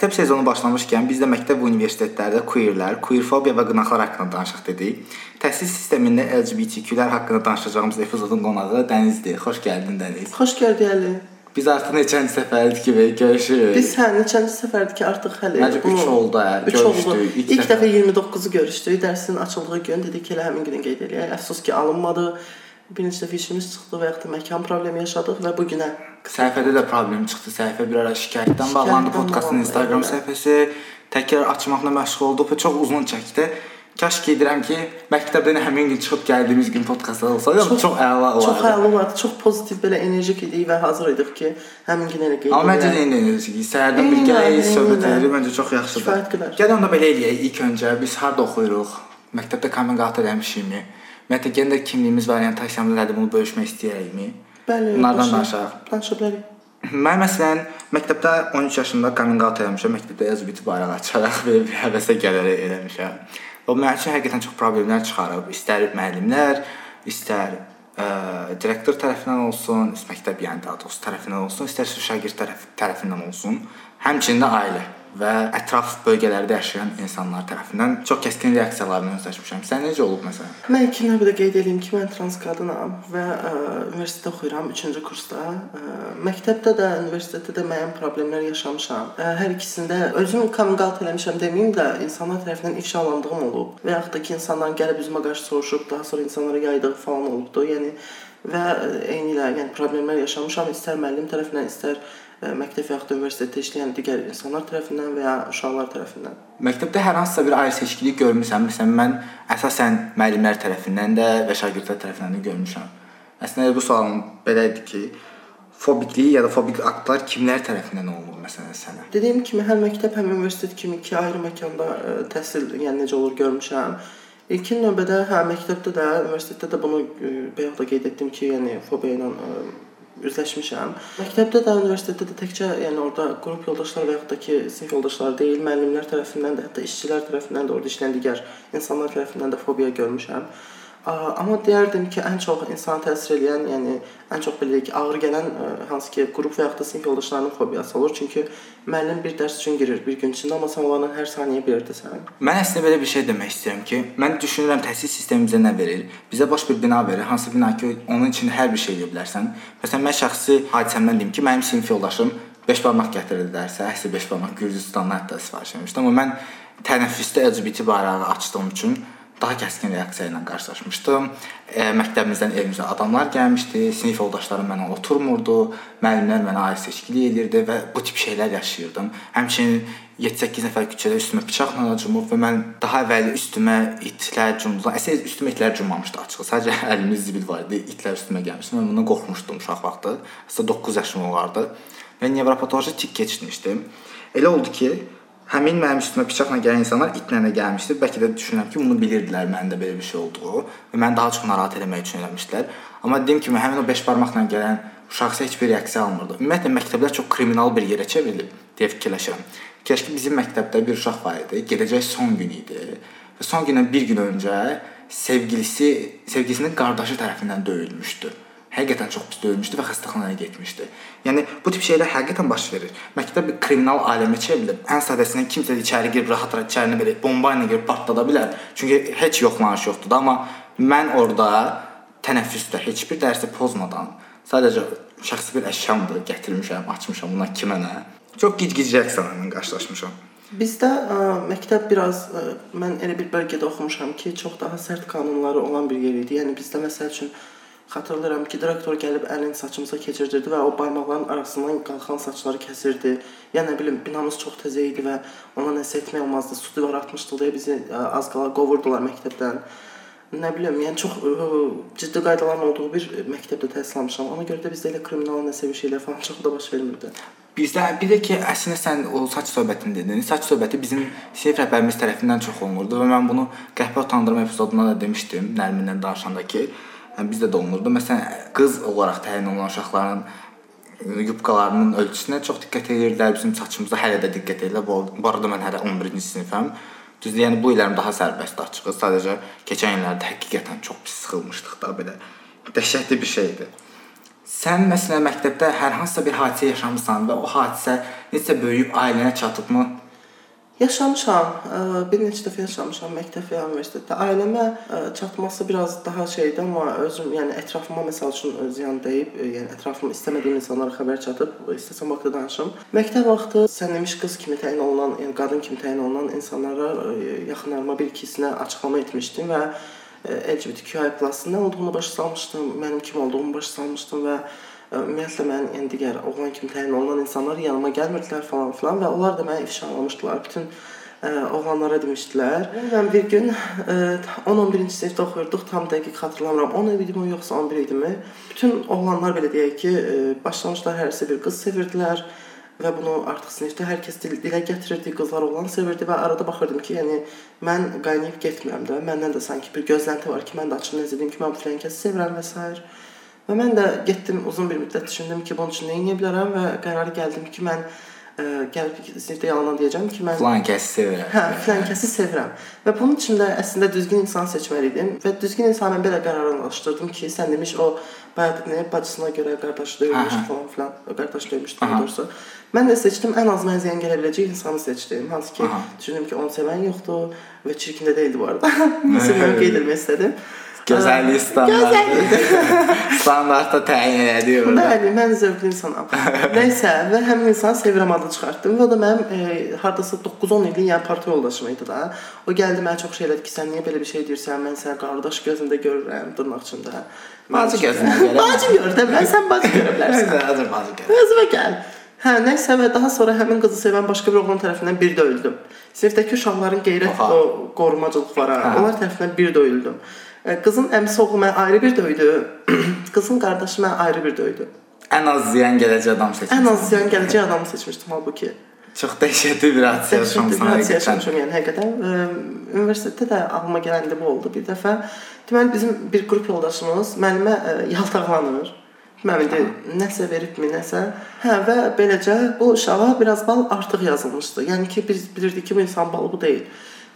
məktəb sezonu başlamışkən biz də məktəb və universitetlərdə queerlər, queerfobiya və qınaqlar haqqında danışaq dedik. Təhsil sistemində LGBTQ-lər haqqında danışacağımız epizodun qonağı Dənizdir. Xoş gəldin Dəniz. Xoş gəldin. Biz artıq neçənci səfərdir ki, görüşürük. Biz hə, neçənci səfərdir ki, artıq hələ Məncə 3 oldu, hə, görüşdük. İlk İlk dəfə- dəfə 29-u görüşdük. Dərsin açıldığı gün dedik ki, elə həmin günü qeyd eləyək. Əfsus ki, alınmadı. Birinci dəfə işimiz çıxdı və yaxud da məkan problemi yaşadıq və bu günə Səhifədə də problem çıxdı. Səhifə bir ara şikayətdən bağlandı podkastın Instagram evet. səhifəsi. Təkrar açmaqla məşğul olduq və çox uzun çəkdi. Kaş ki edirəm ki, məktəbdən həmin gün çıxıb gəldiyimiz gün podkastlar olsaydı, çox, çox əla olardı. çox əla olardı. Çox pozitiv belə enerjik idik və hazır idik ki, həmin gün elə qeyd Amma məncə də indi enerjik. Səhərdən Eyni, birgə eyni, söhbət eyni. edirik, məncə çox yaxşıdır. Kifayət qədər. Gəl onda belə eləyək. İlk öncə biz harda oxuyuruq? Məktəbdə coming out eləmişikmi? Ümumiyyətlə də kimliyimiz variantasiyaları nədir bunu bölüşmək istəyirikmi? Bəli, Bunlardan danışaq. Danışa bilərik. Mən məsələn məktəbdə 13 yaşımda coming out eləmişəm. Məktəbdə LGBT bayrağı açaraq belə bir həvəsə gələrək eləmişəm. O mənim üçün həqiqətən çox problemlər çıxarıb. İstər müəllimlər, istər ə, direktor tərəfindən olsun, məktəb yəni daha doğrusu tərəfindən olsun, istərsə şagird tərəf tərəfindən olsun, həmçinin də ailə və ətraf bölgələrdə yaşayan insanlar tərəfindən çox kəskin reaksiyalarla üzləşmişəm. Sən necə olub məsələn? Mən ilkin növbədə qeyd edeyim ki, mən trans qadınam və ə, universitetdə oxuyuram 3-cü kursda. Ə, məktəbdə də, universitetdə də müəyyən problemlər yaşamışam. Ə, hər ikisində özüm coming out eləmişəm deməyim də, insanlar tərəfindən ifşalandığım olub və yaxud da ki, insanların gəlib üzümə qarşı soruşub, daha sonra insanlara yaydığı falan olubdu. Yəni və ə, eyni ilə yəni problemlər yaşamışam, istər müəllim tərəfindən, istər məktəb və yaxud da universitetdə işləyən digər insanlar tərəfindən və ya uşaqlar tərəfindən. Məktəbdə hər hansısa bir ayrı seçkilik görmüsən? Məsələn, mən əsasən müəllimlər tərəfindən də və şagirdlər tərəfindən də görmüşəm. Əslində bu sualım belədir ki, fobiklik ya da fobik aktlar kimlər tərəfindən olunur məsələn sənə? Dediyim kimi həm məktəb, həm universitet kimi iki ayrı məkanda ə, təhsil, yəni necə olur görmüşəm. İlkin növbədə hə məktəbdə də, universitetdə də bunu ə, bayaq da qeyd etdim ki, yəni fobiya ilə ə, üzləşmişəm. Məktəbdə də, universitetdə də təkcə yəni orada qrup yoldaşlar və yaxud da ki, sinif yoldaşları deyil, müəllimlər tərəfindən də, hətta işçilər tərəfindən də, orada işləyən digər insanlar tərəfindən də fobiya görmüşəm. Amma deyərdim ki, ən çox insana təsir edən, yəni ən çox belə ki, ağır gələn ə, hansı ki, qrup və yaxud da sinif yoldaşlarının fobiyası olur. Çünki müəllim bir dərs üçün girir bir gün içində, amma sən onlarla hər saniyə bir yerdəsən. Mən əslində belə bir şey demək istəyirəm ki, mən düşünürəm təhsil sistemi bizə nə verir? Bizə boş bir bina verir, hansı bina ki, onun içində hər bir şey edə bilərsən. Məsələn, mən şəxsi hadisəmdən deyim ki, mənim sinif yoldaşım 5 barmaq gətirdi dərsə, əsl 5 barmaq Gürcüstandan hətta sifariş etmişdi, amma mən tənəffüsdə LGBT bayrağı açdığım üçün daha kəskin reaksiya ilə qarşılaşmışdım. E, məktəbimizdən evimizə adamlar gəlmişdi, sinif yoldaşlarım mənə oturmurdu, müəllimlər mənə ayrı seçkilik edirdi və bu tip şeylər yaşayırdım. Həmçinin 7-8 nəfər küçədə üstümə bıçaqla cumub və mən daha əvvəl üstümə itlər cumdular. Əslində üstümə itlər cummamışdı açığı. Sadəcə əlimdə zibil var idi. İtlər üstümə gəlmişdi. Mən bundan qorxmuşdum uşaq vaxtı. Əslində 9 yaşım olardı. Və nevropatoloji tik keçmişdim. Elə oldu ki, Həmin mənim üstümə bıçaqla gələn insanlar itlə də gəlmişdi. Bəlkə də düşünürəm ki, bunu bilirdilər məndə belə bir şey olduğu və məni daha çox narahat etmək üçün eləmişdilər. Amma dediyim kimi həmin o 5 barmaqla gələn uşaq isə heç bir reaksiya almırdı. Ümumiyyətlə məktəblər çox kriminal bir yerə çevrilib deyə fikirləşirəm. Keşke bizim məktəbdə bir uşaq var idi. Gedəcək son gün idi. Və son gündən bir gün öncə sevgilisi, sevgilisinin qardaşı tərəfindən döyülmüşdü. Həqiqətən çox pis döyülmüşdü və xəstəxanaya getmişdi. Yəni bu tip şeylər həqiqətən baş verir. Məktəb bir kriminal aləmə çevrilib. Ən sadəsindən kimsə içəri girib rahat-rahat içərini belə bomba ilə girib partlada bilər. Çünki heç yoxlanış yoxdur da, amma mən orada tənəffüsdə heç bir dərsi pozmadan sadəcə şəxsi bir əşyamdır gətirmişəm, açmışam buna kimə nə. Çox gic-gic reaksiyalarla qarşılaşmışam. Bizdə ə, məktəb biraz ə, mən elə bir bölgədə oxumuşam ki, çox daha sərt qanunları olan bir yer idi. Yəni bizdə məsəl üçün xatırlayıram ki, direktor gəlib əlini saçımıza keçirdirdi və o barmaqların arasından qalxan saçları kəsirdi. Yəni nə bilim, binamız çox təzə idi və ona nəsə etmək olmazdı. Su divar atmışdıq deyə bizi ə, az qala qovurdular məktəbdən. Nə bilim, yəni çox ə, ciddi qaydaların olduğu bir məktəbdə təhsil almışam. Ona görə də bizdə elə kriminal nəsə bir şeylər falan çox da baş vermirdi. Bizdə bir də ki, əslində sən o saç söhbətini dedin. Saç söhbəti bizim sinif rəhbərimiz tərəfindən çox olunurdu və mən bunu qəhvə utandırma epizodunda da demişdim, Nərminlə danışanda ki, yəni bizdə də olunurdu. Məsələn, qız olaraq təyin olunan uşaqların yubkalarının ölçüsünə çox diqqət edirdilər. Bizim saçımıza hələ də diqqət edirlər. Bu arada mən hələ 11-ci sinifəm. Düzdür, yəni bu illərim daha sərbəst açığı. Sadəcə keçən illərdə həqiqətən çox pis sıxılmışdıq da belə. Dəhşətli bir şeydi. Sən məsələn məktəbdə hər hansısa bir hadisə yaşamısan və o hadisə necə böyüyüb ailənə çatıbmı? Yaşamışam. Bir neçə dəfə yaşamışam məktəb və universitetdə. Ailəmə çatması biraz daha şeydir, amma özüm, yəni ətrafıma məsəl üçün ziyan dəyib, yəni ətrafımda istəmədiyim insanlara xəbər çatıb, istəsəm vaxtı danışım. Məktəb vaxtı sənəmiş qız kimi təyin olunan, yəni qadın kimi təyin olunan insanlara yaxınlarıma bir ikisinə açıqlama etmişdim və LGBTQI+ nə olduğunu başa salmışdım, mənim kim olduğumu başa salmışdım və ümumiyyətlə mən yəni digər oğlan kimi təyin olunan insanlar yanıma gəlmirdilər falan filan və onlar da məni ifşalamışdılar. Bütün ə, oğlanlara demişdilər. Mən bir gün 10-11-ci sinifdə oxuyurduq, tam dəqiq xatırlamıram. 10 idimi yoxsa 11 idimi? Bütün oğlanlar belə deyək ki, başlamışlar hərəsi bir qız sevirdilər və bunu artıq sinifdə hər kəs dil, dilə gətirirdi, qızlar oğlan sevirdi və arada baxırdım ki, yəni mən qaynayıb getmirəm də. Məndən də sanki bir gözlənti var ki, mən də açıq nəzər edim ki, mən filan kəsi sevirəm və s. Və mən də getdim uzun bir müddət düşündüm ki, bunun üçün nə edə bilərəm və qərara gəldim ki, mən ə, gəlib sinifdə yalan deyəcəm ki, mən Falan kəsi sevirəm. Hə, filan kəsi sevirəm. Və bunun üçün də əslində düzgün insan seçməli idim və düzgün insan mən belə qərarlaşdırdım ki, sən demiş o bayaq nə bacısına görə qardaş döymüş falan filan, qardaş döymüşdü doğrusu. Mən də seçdim ən az mənə ziyan gələ biləcək insanı seçdim. Hansı ki, Aha. düşündüm ki, onu sevən yoxdur və çirkin də deyildi bu arada. Nəsə mən qeyd etmək istədim. Gözəllik standartı. Standartda təyin elədi orada. Bəli, mən zövqlü insanam. Nəysə, və həmin insanı sevirəm adı çıxartdım və o da mənim e, hardasa 9-10 illik yəni parta yoldaşım idi da. O gəldi mənə çox şey elədi ki, sən niyə belə bir şey deyirsən? Mən səni qardaş gözündə görürəm, dırnaq içində. Bacı gözündə görürəm. Bacı görürəm, mən sən bacı görə bilərsən. Hazır bacı görürəm. Özümə gəl. Hə, nəysə və daha sonra həmin qızı sevən başqa bir oğlan tərəfindən bir döyüldüm. Sinifdəki uşaqların qeyrət Oha. o qorumacılıq var ha. Onlar tərəfindən bir döyüldüm. Qızın əmisi oğlu mənə ayrı bir döydü. Qızın qardaşı mənə ayrı bir döydü. Ən az ziyan gələcək adam seçmişdim. Ən az ziyan gələcək adamı seçmişdim halbuki. Çox dəhşətli bir hadisə yaşamışam həqiqətən. Yəni həqiqətən universitetdə də ağlıma gələn də bu oldu. Bir dəfə deməli bizim bir qrup yoldaşımız müəllimə yaltaqlanır. Müəllim indi nəsə veribmi, nəsə. Hə və beləcə bu uşağa biraz bal artıq yazılmışdı. Yəni ki biz bilirdik ki bu insan balı bu deyil.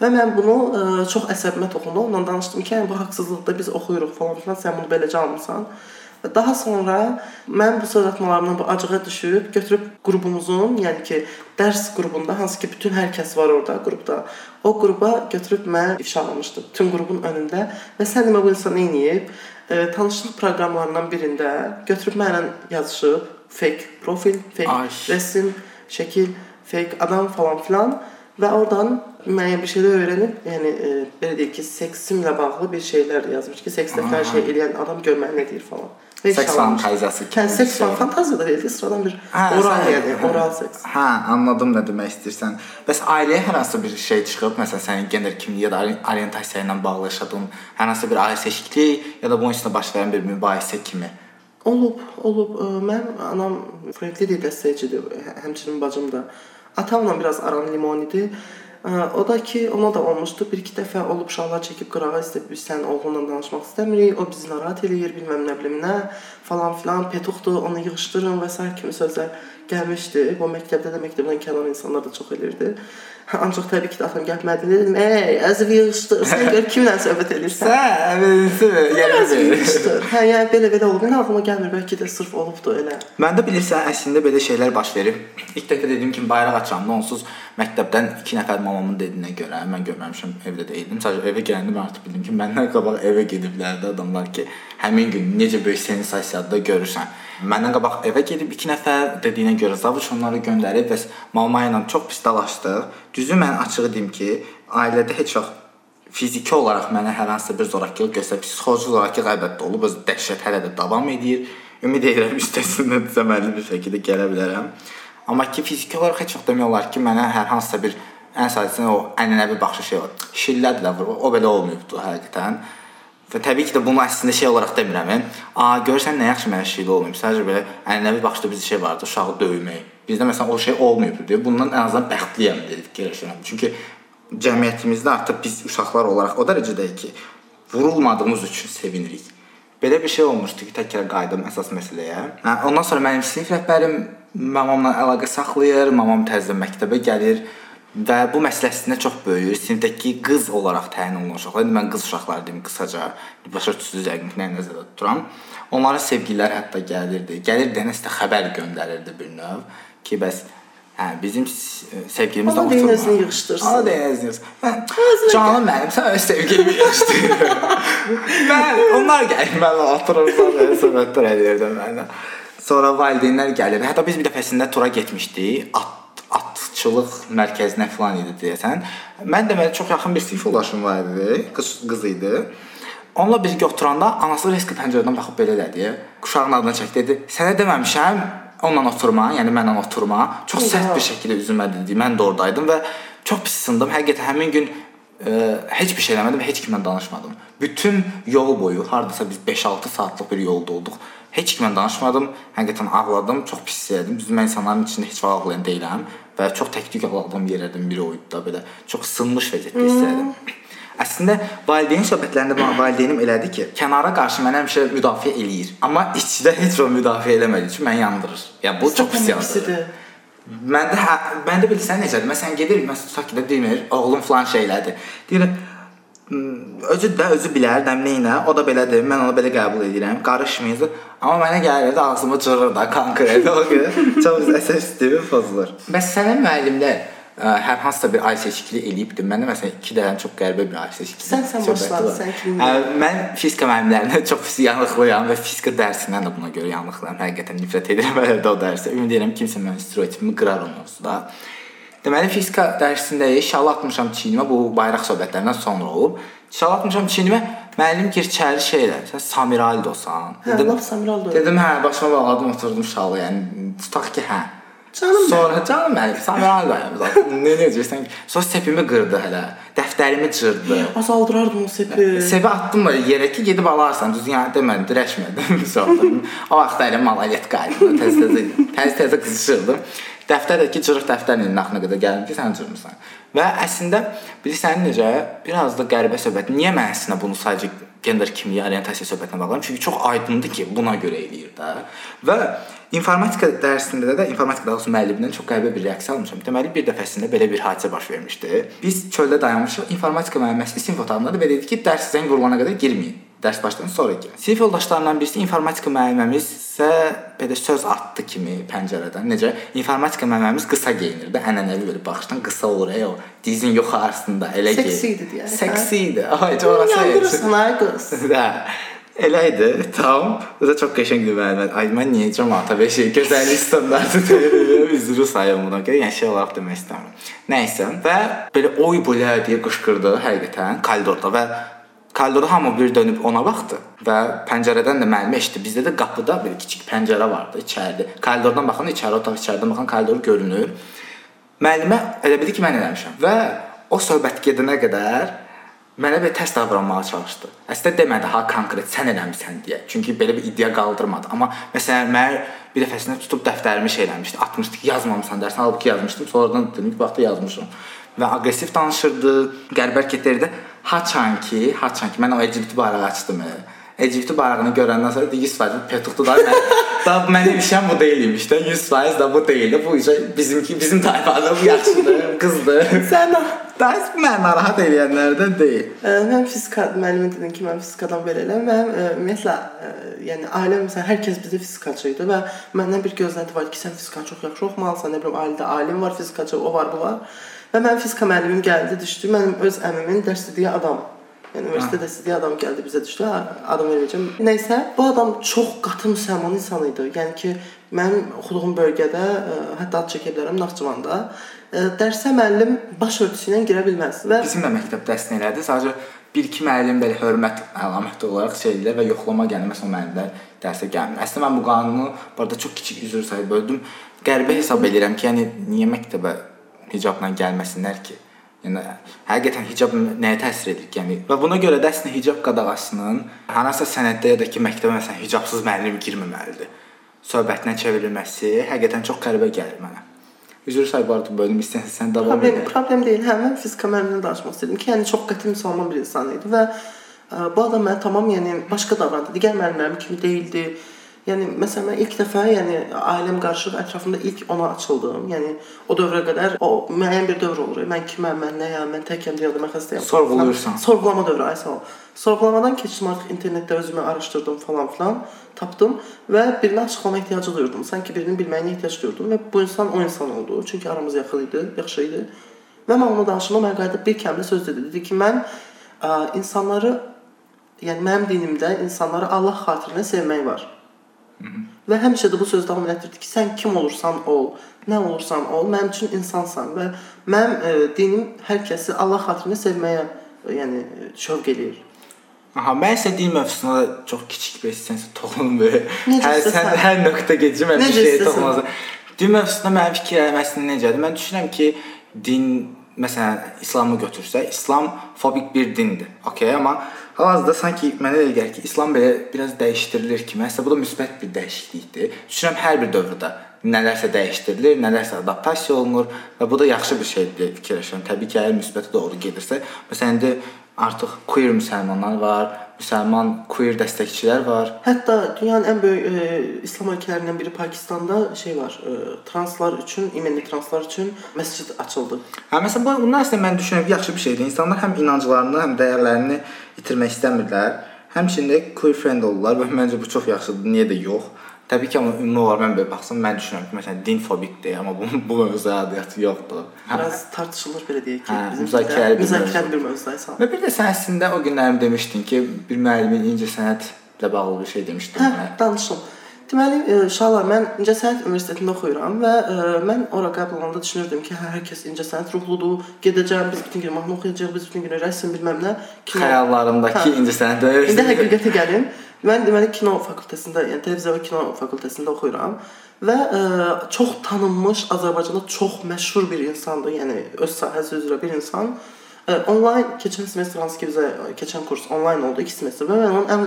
Və mən bunu ə, çox əsəbimə toxundu. Ondan danışdım ki, yəni bu haqsızlıqda biz oxuyuruq falan filan, sən bunu beləcə almısan. Və daha sonra mən bu sözatmalarımdan bu acığa düşüb götürüb qrupumuzun, yəni ki, dərs qrupunda hansı ki bütün hər kəs var orada qrupda. O qrupa götürüb mən ifşalamışdım bütün qrupun önündə və sən demə bu insan edib? E, tanışlıq proqramlarından birində götürüb mənlə yazışıb, fake profil, fake Ay. rəsm, şəkil, fake adam falan filan və oradan müəyyən bir şeylər öyrənib, yəni e, belə deyək ki, seksimlə bağlı bir şeylər yazmış ki, seksdə hər şey eləyən adam görməli nə deyir falan. Seks fantaziyası kimi. Hə, seks şey. fantaziya da deyil, sıradan bir hə, oral yəni, hə, oral seks. Hə, anladım nə demək istəyirsən. Bəs ailəyə hər hansı bir şey çıxıb, məsələn, sənin gender kimliyi ya da orientasiya ilə bağlı yaşadığın hər hansı bir ailə seçikliyi ya da bunun üstündə baş verən bir mübahisə kimi Olub, olub. Mənim anam Frenkli dil dəstəkçidir, həmçinin bacım da. Atamla biraz aram limon idi. O da ki, ona da olmuşdu. Bir-iki dəfə olub uşaqlar çəkib qırağa istəyib biz sən oğlunla danışmaq istəmirik. O bizi narahat eləyir, bilməm nə bilim nə, falan filan, petuxdur, onu yığışdırın və s. kimi sözlər gəlmişdi. Bu məktəbdə də məktəbdən kənar insanlar da çox elirdi. Ancaq təbii ki, atam gəlib mənə dedim, "Ey, əziz yığışdır, sən gör kimlə söhbət edirsən?" Sən, yəni yığışdır. Hə, yəni belə-belə olub. Nə ağlıma gəlmir, bəlkə də sırf olubdu elə. Məndə bilirsən, əslində belə şeylər baş verib. İlk dəfə dediyim kimi bayraq açanda onsuz məktəbdən 2 nəfər mamamın dediyinə görə mən görməmişəm, evdə də idim. Sadəcə evə gələndə mən artıq bildim ki, məndən qabaq evə gediblər də adamlar ki, həmin gün necə böyük sensasiyada görürsən. Məndən qabaq evə gedib 2 nəfər dediyinə görə zavuç onları göndərib və mama ilə çox pis dalaşdıq. Düzü mən açığı deyim ki, ailədə heç vaxt fiziki olaraq mənə hər hansı bir zorakılıq göstərib, psixoloji zorakılıq əlbəttə olub, öz dəhşət hələ də davam edir. Ümid edirəm üstəsindən səmərli bir şəkildə gələ bilərəm. Amma ki fiziki olaraq heç vaxt demək olar ki, mənə hər hansısa bir ən sadəcə o ənənəvi baxış şey var. Şillədir də o belə olmayıbdı həqiqətən. Və təbii ki də bunu əslində şey olaraq demirəm. A, görsən nə yaxşı mənə şilə olmayıb. Sadəcə belə ənənəvi baxışda bizdə şey vardı, uşağı döymək. Bizdə məsələn o şey olmayıb deyə bundan ən azından bəxtliyəm dedik gəlişəm. Çünki cəmiyyətimizdə artıq biz uşaqlar olaraq o dərəcədəyik ki, vurulmadığımız üçün sevinirik. Belə bir şey olmuşdu ki, təkrar qayıdım əsas məsələyə. Hə, ondan sonra mənim sinif rəhbərim mamamla əlaqə saxlayır, mamam təzədən məktəbə gəlir Və bu məsələsində çox böyük sinifdəki qız olaraq təyin olunan uşaqlar. İndi mən qız uşaqları deyim qısaca, başa düşürsüz yəqin ki, nəyi nəzərdə tuturam. Onların sevgililəri hətta gəlirdi. Gəlirdi nəsə xəbər göndərirdi bir növ ki, bəs hə bizim sevgilimiz də oturma. Onu yığışdırsın. Ana deyəsiniz. Canım mənim, sən öz sevgilimi yığışdır. mən onlar gəlir mənlə otururlar, söhbətlər edirdim mənlə. Sonra valideynlər gəlir. Hətta biz bir dəfəsində tura getmişdik. At atçılıq mərkəzinə falan idi deyəsən. Mən deməli çox yaxın bir sinif yoldaşım var idi, qız qız idi. Onunla birgə oturanda anası risk pəncərədən baxıb belə dedi. Uşağın adını çəkdi dedi. Sənə deməmişəm onunla oturma, yəni mənlə oturma. Çox sərt bir şəkildə üzümə dedi. Mən də ordaydım və çox pis sındım. Həqiqətən həmin gün e, heç bir şey eləmədim heç kimlə danışmadım. Bütün yol boyu hardasa biz 5-6 saatlıq bir yolda olduq. Heç kimlə danışmadım. Həqiqətən ağladım, çox pis hiss etdim. Düzdür, mən insanların içində heç vaxt ağlayan deyiləm və çox tək-tük ağladığım yerlərdən biri o idi da belə. Çox sınmış vəziyyətdə hiss etdim. Əslində valideyn söhbətlərində mənim valideynim elədi ki, kənara qarşı mənə həmişə müdafiə eləyir. Amma içdə heç o müdafiə eləmədiyi üçün məni yandırır. Yəni bu çox pis yandırır. Məndə hə, məndə bilirsən necədir? Məsələn gedir, məsələn tutaq ki, demir, oğlum falan şeylədi. Deyir, özü də özü bilər, dəmləyinə, o da belədir. Mən onu belə qəbul edirəm. Qarışmayız. Amma mənə gəlir də ağzımı cırır da konkret o gün. Çox əsas sistemi pozulur. Bəs sənin müəllimlər hər hansısa bir ay seçkili eləyibdi. Məndə məsələn 2 dənə çox qəribə bir ay seçkili. Sən sən başladın, sən kimin? Mən fizika müəllimlərinə çox pis yanıqlıyam və fizika dərsindən də buna görə yanıqlıyam. Həqiqətən nifrət edirəm elə də o dərsə. Ümid edirəm kimsə mənim stereotipimi qırar onun da. Deməli fizika dərsində şal atmışam çiynimə bu bayraq söhbətlərindən sonra olub. Şal atmışam çiynimə müəllim girçəli şeylər. Sən Samiraldosan. Hə, dedim, Samiraldo. Dedim hə, başıma bağladım, oturdum şalı. Yəni tutaq ki, hə. Canım Sonra canım mənim dayım zaten. Nə necəsən? Sonra sepimi qırdı hələ. Dəftərimi cırdı. Azaldırardım o sepi. Sepi atdım yerə ki gedib alarsan. Düz yəni demədim, dirəşmədim. O vaxt elə malalet qaydı. Tez-tez tez-tez qızışırdım. Dəftərdəki cırıq dəftərin naxına qədər gəlim ki, sən cırmısan. Və əslində bilirsən necə biraz da qəribə söhbət. Niyə mən əslində bunu sadəcə gender kimliyi orientasiya söhbətinə bağlayıram? Çünki çox aydındır ki, buna görə eləyir də. Və İnformatika dərsində də informatika daha doğrusu müəllimdən çox qəribə bir reaksiya almışam. Deməli bir dəfəsində belə bir hadisə baş vermişdi. Biz çöldə dayanmışıq. İnformatika müəlliməsi sinif otağındadır və dedi ki, dərs zəng vurulana qədər girməyin. Dərs başlayan sonra girin. Sinif yoldaşlarından birisi informatika müəlliməmiz isə belə söz atdı kimi pəncərədən. Necə? İnformatika müəlliməmiz qısa geyinirdi. Ənənəvi belə baxışdan qısa olur, ey o dizin yuxarısında elə ki. Seksi idi deyək. Seksi idi. Ay, orası. Yandırırsan ay qız. Hə. Elə idi. Tam. Bu da çox qəşəng bir müəllimə. Ay mən niyə cəmaata bir şey gözəllik standartı deyirəm, üzrü sayım buna. Yəni şey olaraq demək istəmirəm. Nəysə və belə oy belə deyə qışqırdı həqiqətən koridorda və koridorda hamı bir dönüb ona baxdı və pəncərədən də müəllim eşitdi. Bizdə də qapıda bir kiçik pəncərə vardı içəridə. Koridordan baxan içəri otaq, içəridən baxan koridor görünür. Müəllimə elə bildi ki, mən eləmişəm və o söhbət gedənə qədər mənə belə tərs davranmağa çalışdı. Əslində demədi ha konkret sən eləmisən deyə. Çünki belə bir iddia qaldırmadı. Amma məsələn mən bir dəfəsində tutub dəftərimi şey eləmişdi, atmışdı ki, yazmamısan dərsən, halbuki yazmışdım. Sonradan dedim ki, vaxtda yazmışam. Və aqressiv danışırdı, qəribə hərəkətlərdə haçan ki, haçan ki mən o LGBT bayrağı açdım. LGBT bayrağını görəndən sonra 100% petuqdu da mən da mənim işim bu deyil imiş də 100% da bu deyil. Bu işə bizimki bizim tayfada bu yaxşıdır, qızdır. Sən Dərs mən narahat edənlərdən deyil. Mən fizika müəllimi dedim ki, mən fizikadan belə eləm. Mən ümumiyyətlə ə, yəni ailəm məsələn hər kəs bizdə fizikaçı idi və məndən bir gözlənti var ki, sən fizika çox yaxşı oxumalısan. Nə bilim ailədə alim var, fizikaçı, o var, bu var. Və mənim fizika müəllimim gəldi, düşdü. Mənim öz əmimin dərs dediyi adam Yəni universitetdə istədiyi adam gəldi bizə düşdü. Adam verəcəm. Nəysə, bu adam çox qatı müsəlman insan idi. Yəni ki, mənim oxuduğum bölgədə ə, hətta ad çəkə bilərəm Naxçıvanda dərsə müəllim baş örtüsü ilə girə bilməz və bizim də məktəbdə əslində elədi. Sadəcə bir-iki müəllim belə hörmət əlaməti olaraq şey edirlər və yoxlama gəlməz o müəllimlər dərsə gəlmir. Əslində mən bu qanunu burada çox kiçik üzr sayıb böldüm. Qəribə hesab edirəm ki, yəni niyə məktəbə hicabla gəlməsinlər ki? Yəni həqiqətən hicab nəyə təsir edir? Yəni və buna görə də əslində hicab qadağasının hansısa sənəddə ya da ki, məktəbə məsələn hicabsız müəllim girməməlidir. Söhbətinə çevrilməsi həqiqətən çox qəribə gəlir mənə. Üzr sayıb artıq bölüm istəsən sən davam problem, et. Problem deyil. Hə, mən fizika müəllimlə danışmaq istədim ki, yəni çox qəti müsəlman bir insan idi və ə, bu adam mənə tamam yəni başqa davrandı. Digər müəllimlərim kimi deyildi. Yəni məsələn mən ilk dəfə, yəni ailəm qarışıq ətrafında ilk ona açıldım. Yəni o dövrə qədər o müəyyən bir dövr olur. Mən kiməm, mən nəyəm, mən təkəm dünyada mən xəstəyəm. Sorğuluyursan. Sorğulama dövrü, ay sağ ol. Sorğulamadan keçdim artıq internetdə özümü araşdırdım falan filan, tapdım və birinə açıqlama ehtiyacı duyurdum. Sanki birinin bilməyinə ehtiyac duyurdum və bu insan o insan oldu. Çünki aramız yaxın idi, yaxşı idi. Və mən onunla danışanda mən qayıdıb bir kəlmə söz dedi. Dedi ki, mən ə, insanları yəni mənim dinimdə insanları Allah xatirinə sevmək var. Və həmişə də bu söz davam etdirdi ki, sən kim olursan ol, nə olursan ol, mənim üçün insansan və mənim ə, dinim hər kəsi Allah xatirinə sevməyə yəni şövq eləyir. Aha, mən isə din mövzusuna çox kiçik bir hissəsi toxunum belə. Hər sən hər nöqtə keçirəm bir şey toxunmaz. Din mövzusunda mənim fikirlərim əslində necədir? Mən düşünürəm ki, din məsələn İslamı götürsək, İslam fobik bir dindir. Okay, amma hal-hazırda sanki mənə elə gəlir ki, İslam belə biraz dəyişdirilir ki, məsələn bu da müsbət bir dəyişiklikdir. Düşünürəm hər bir dövrdə nələrsə dəyişdirilir, nələrsə adaptasiya olunur və bu da yaxşı bir şeydir fikirləşirəm. Təbii ki, əgər müsbətə doğru gedirsə, məsələn indi artıq queer müsəlmanlar var, müsəlman queer dəstəkçilər var. Hətta dünyanın ən böyük e, İslam ölkələrindən biri Pakistanda şey var, e, translar üçün, imenli translar üçün məscid açıldı. Hə məsələn bu bunlar əslində mən düşünürəm yaxşı bir şeydir. İnsanlar həm inanclarını, həm dəyərlərini itirmək istəmirlər. Həmçinin də queer friend olurlar və məncə bu çox yaxşıdır. Niyə də yox? Təbii ki, amma ümumi olaraq mən belə baxsam, mən düşünürəm ki, məsələn, din fobikdir, amma bu bu mövzuya adiyyəti yoxdur. Biraz tartışılır belə deyək ki, hə, bizim müzakirəli bir müzakirəli bir mövzudaysa. Və bir də sən əslində o günlərim demişdin ki, bir müəllimin incəsənətlə bağlı bir şey demişdin hə, mənə. Danışım. Deməli, inşallah mən İncəsənət Universitetində oxuyuram və ə, e, mən ora qəbul olanda düşünürdüm ki, hə, hər kəs incəsənət ruhludur. Gedəcəm, biz bütün gün mahnı oxuyacağıq, biz bütün gün rəsm bilməm nə. Xəyallarımdakı hə. incəsənət. İndi həqiqətə gəlim. Mən deməli kino fakültəsində, yəni televiziya və kino fakültəsində oxuyuram və ə, e, çox tanınmış Azərbaycanda çox məşhur bir insandır, yəni öz sahəsi üzrə bir insan. Ə, e, onlayn keçən semestr hansı ki bizə keçən kurs onlayn oldu 2 semestr və mən onun ən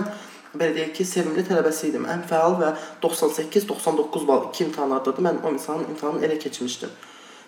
belə deyək ki, sevimli tələbəsi idim. Ən fəal və 98-99 bal 2 imtahanlarda da mən o insanın imtahanını elə keçmişdim.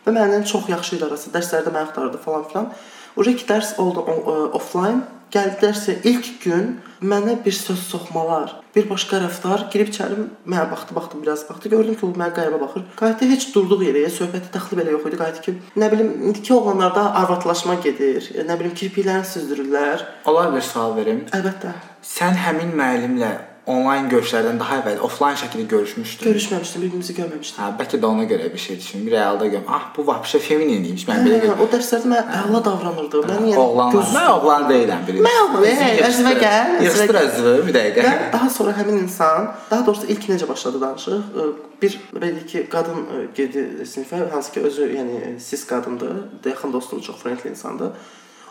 Və məndən çox yaxşı idi arası. Dərslərdə məni axtarırdı falan filan. Uje ki dərs oldu offline Gəldilər ilk gün mənə bir söz soxmalar, bir başqa rəftar, girib içəri mənə baxdı, baxdım biraz baxdı, gördüm ki, o mənə qəribə baxır. Qayıtdı heç durduq yerə, söhbəti dəxli belə yox idi. Qayıtdı ki, nə bilim, indiki oğlanlarda arvadlaşma gedir, nə bilim, kirpiklərini süzdürürlər. Olar bir sual verim? Əlbəttə. Sən həmin müəllimlə onlayn görüşlərdən daha əvvəl offlayn şəkildə görüşmüşdün. Görüşməmişdim, bir-birimizi görməmişdik. Hə, bəlkə də ona görə bir şey düşün. Bir realda görüm. Ah, bu vəbşə feminin imiş. Mən belə görürəm. O dərslərdə mən əla davranırdı. Mən yəni oğlan, mən oğlan deyiləm bilirsən. Mən oğlan, özümə gəl. Yığışdır özünü bir dəqiqə. Və daha sonra həmin insan, daha doğrusu ilk necə başladı danışıq? Bir belə ki, qadın gedi sinifə, hansı ki özü yəni sis qadındır, yaxın dostum, çox friendly insandır.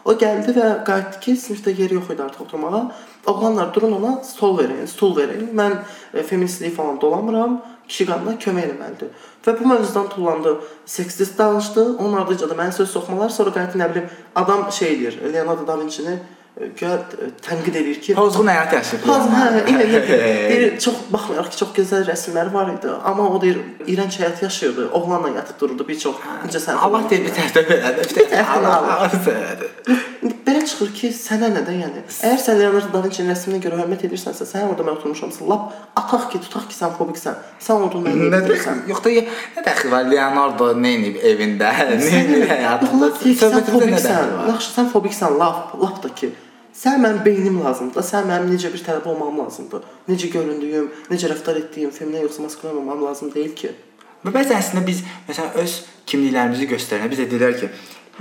O gəldi və qayıtdı ki, sinifdə yeri yox idi artıq oturmağa. Oğlanlar durun ona stol verin, stul verin. Mən e, feministlik falan dolamıram. Kişi qadına kömək etməlidir. Və bu mövzudan tullandı. Seksist danışdı. Onun ardıcı da mənə söz soxmalar, sonra qayıtdı nə bilim adam şey eləyir. Leonardo da Vinci-ni tənqid edir ki, pozğun həyat yaşayır. Pozğun, hə, elə deyir, çox baxmayaraq ki, çox gözəl rəsmləri var idi, amma o deyir iyrənc həyat yaşayırdı. Oğlanla yatıb dururdu bir çox incə sən. Allah deyir bir tərəfdən belədir, bir tərəfdən Allah. Belə çıxır ki, sənə nə də yəni. Əgər sən Leonardo da Vinci-nin rəsminə görə hörmət edirsənsə, sən orada mən oturmuşamsan, lap ataq ki, tutaq ki, sən fobiksən. Sən orada məni edirsən. Yox da nə dəxli var Leonardo nə edib evində, nə edib həyatında? Sən fobiksən. Yaxşı, sən fobiksən, lap, lap da ki. Sən mənim beynim lazımdır. Sən mənim necə bir tələbə olmağım lazımdır. Necə göründüyüm, necə rəftar etdiyim, feminen yoxsa maskülen olmam lazım deyil ki. Və bəzən əslində biz məsələn öz kimliklərimizi göstərənə bizə deyirlər ki,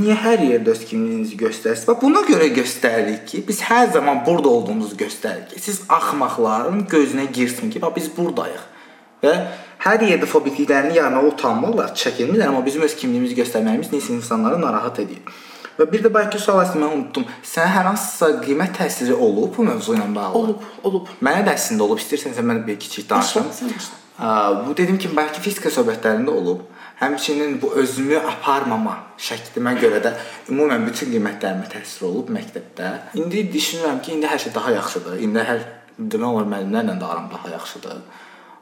niyə hər yerdə öz kimliyinizi göstərsiniz? Və buna görə göstəririk ki, biz hər zaman burada olduğumuzu göstəririk siz axmaqların gözünə girsin ki, bax biz burdayıq. Və hər yerdə fobikliklərini yarına utanmırlar, çəkinmirlər, amma bizim öz kimliyimizi göstərməyimiz nəsə insanları narahat edir. Və bir də bəlkə sual əslində mən unutdum. Sənə hər hansısa qiymət təsiri olub bu mövzu ilə bağlı? Olub, olub. Mənə də əslində olub. İstəyirsənsə mən bir kiçik danışım. Bu dediyim kimi bəlkə fizika söhbətlərində olub. Həmçinin bu özümü aparmama şəklimə görə də ümumən bütün qiymətlərimə təsir olub məktəbdə. İndi düşünürəm ki, indi hər şey daha yaxşıdır. İndi hər demək olar müəllimlərlə də aram daha yaxşıdır.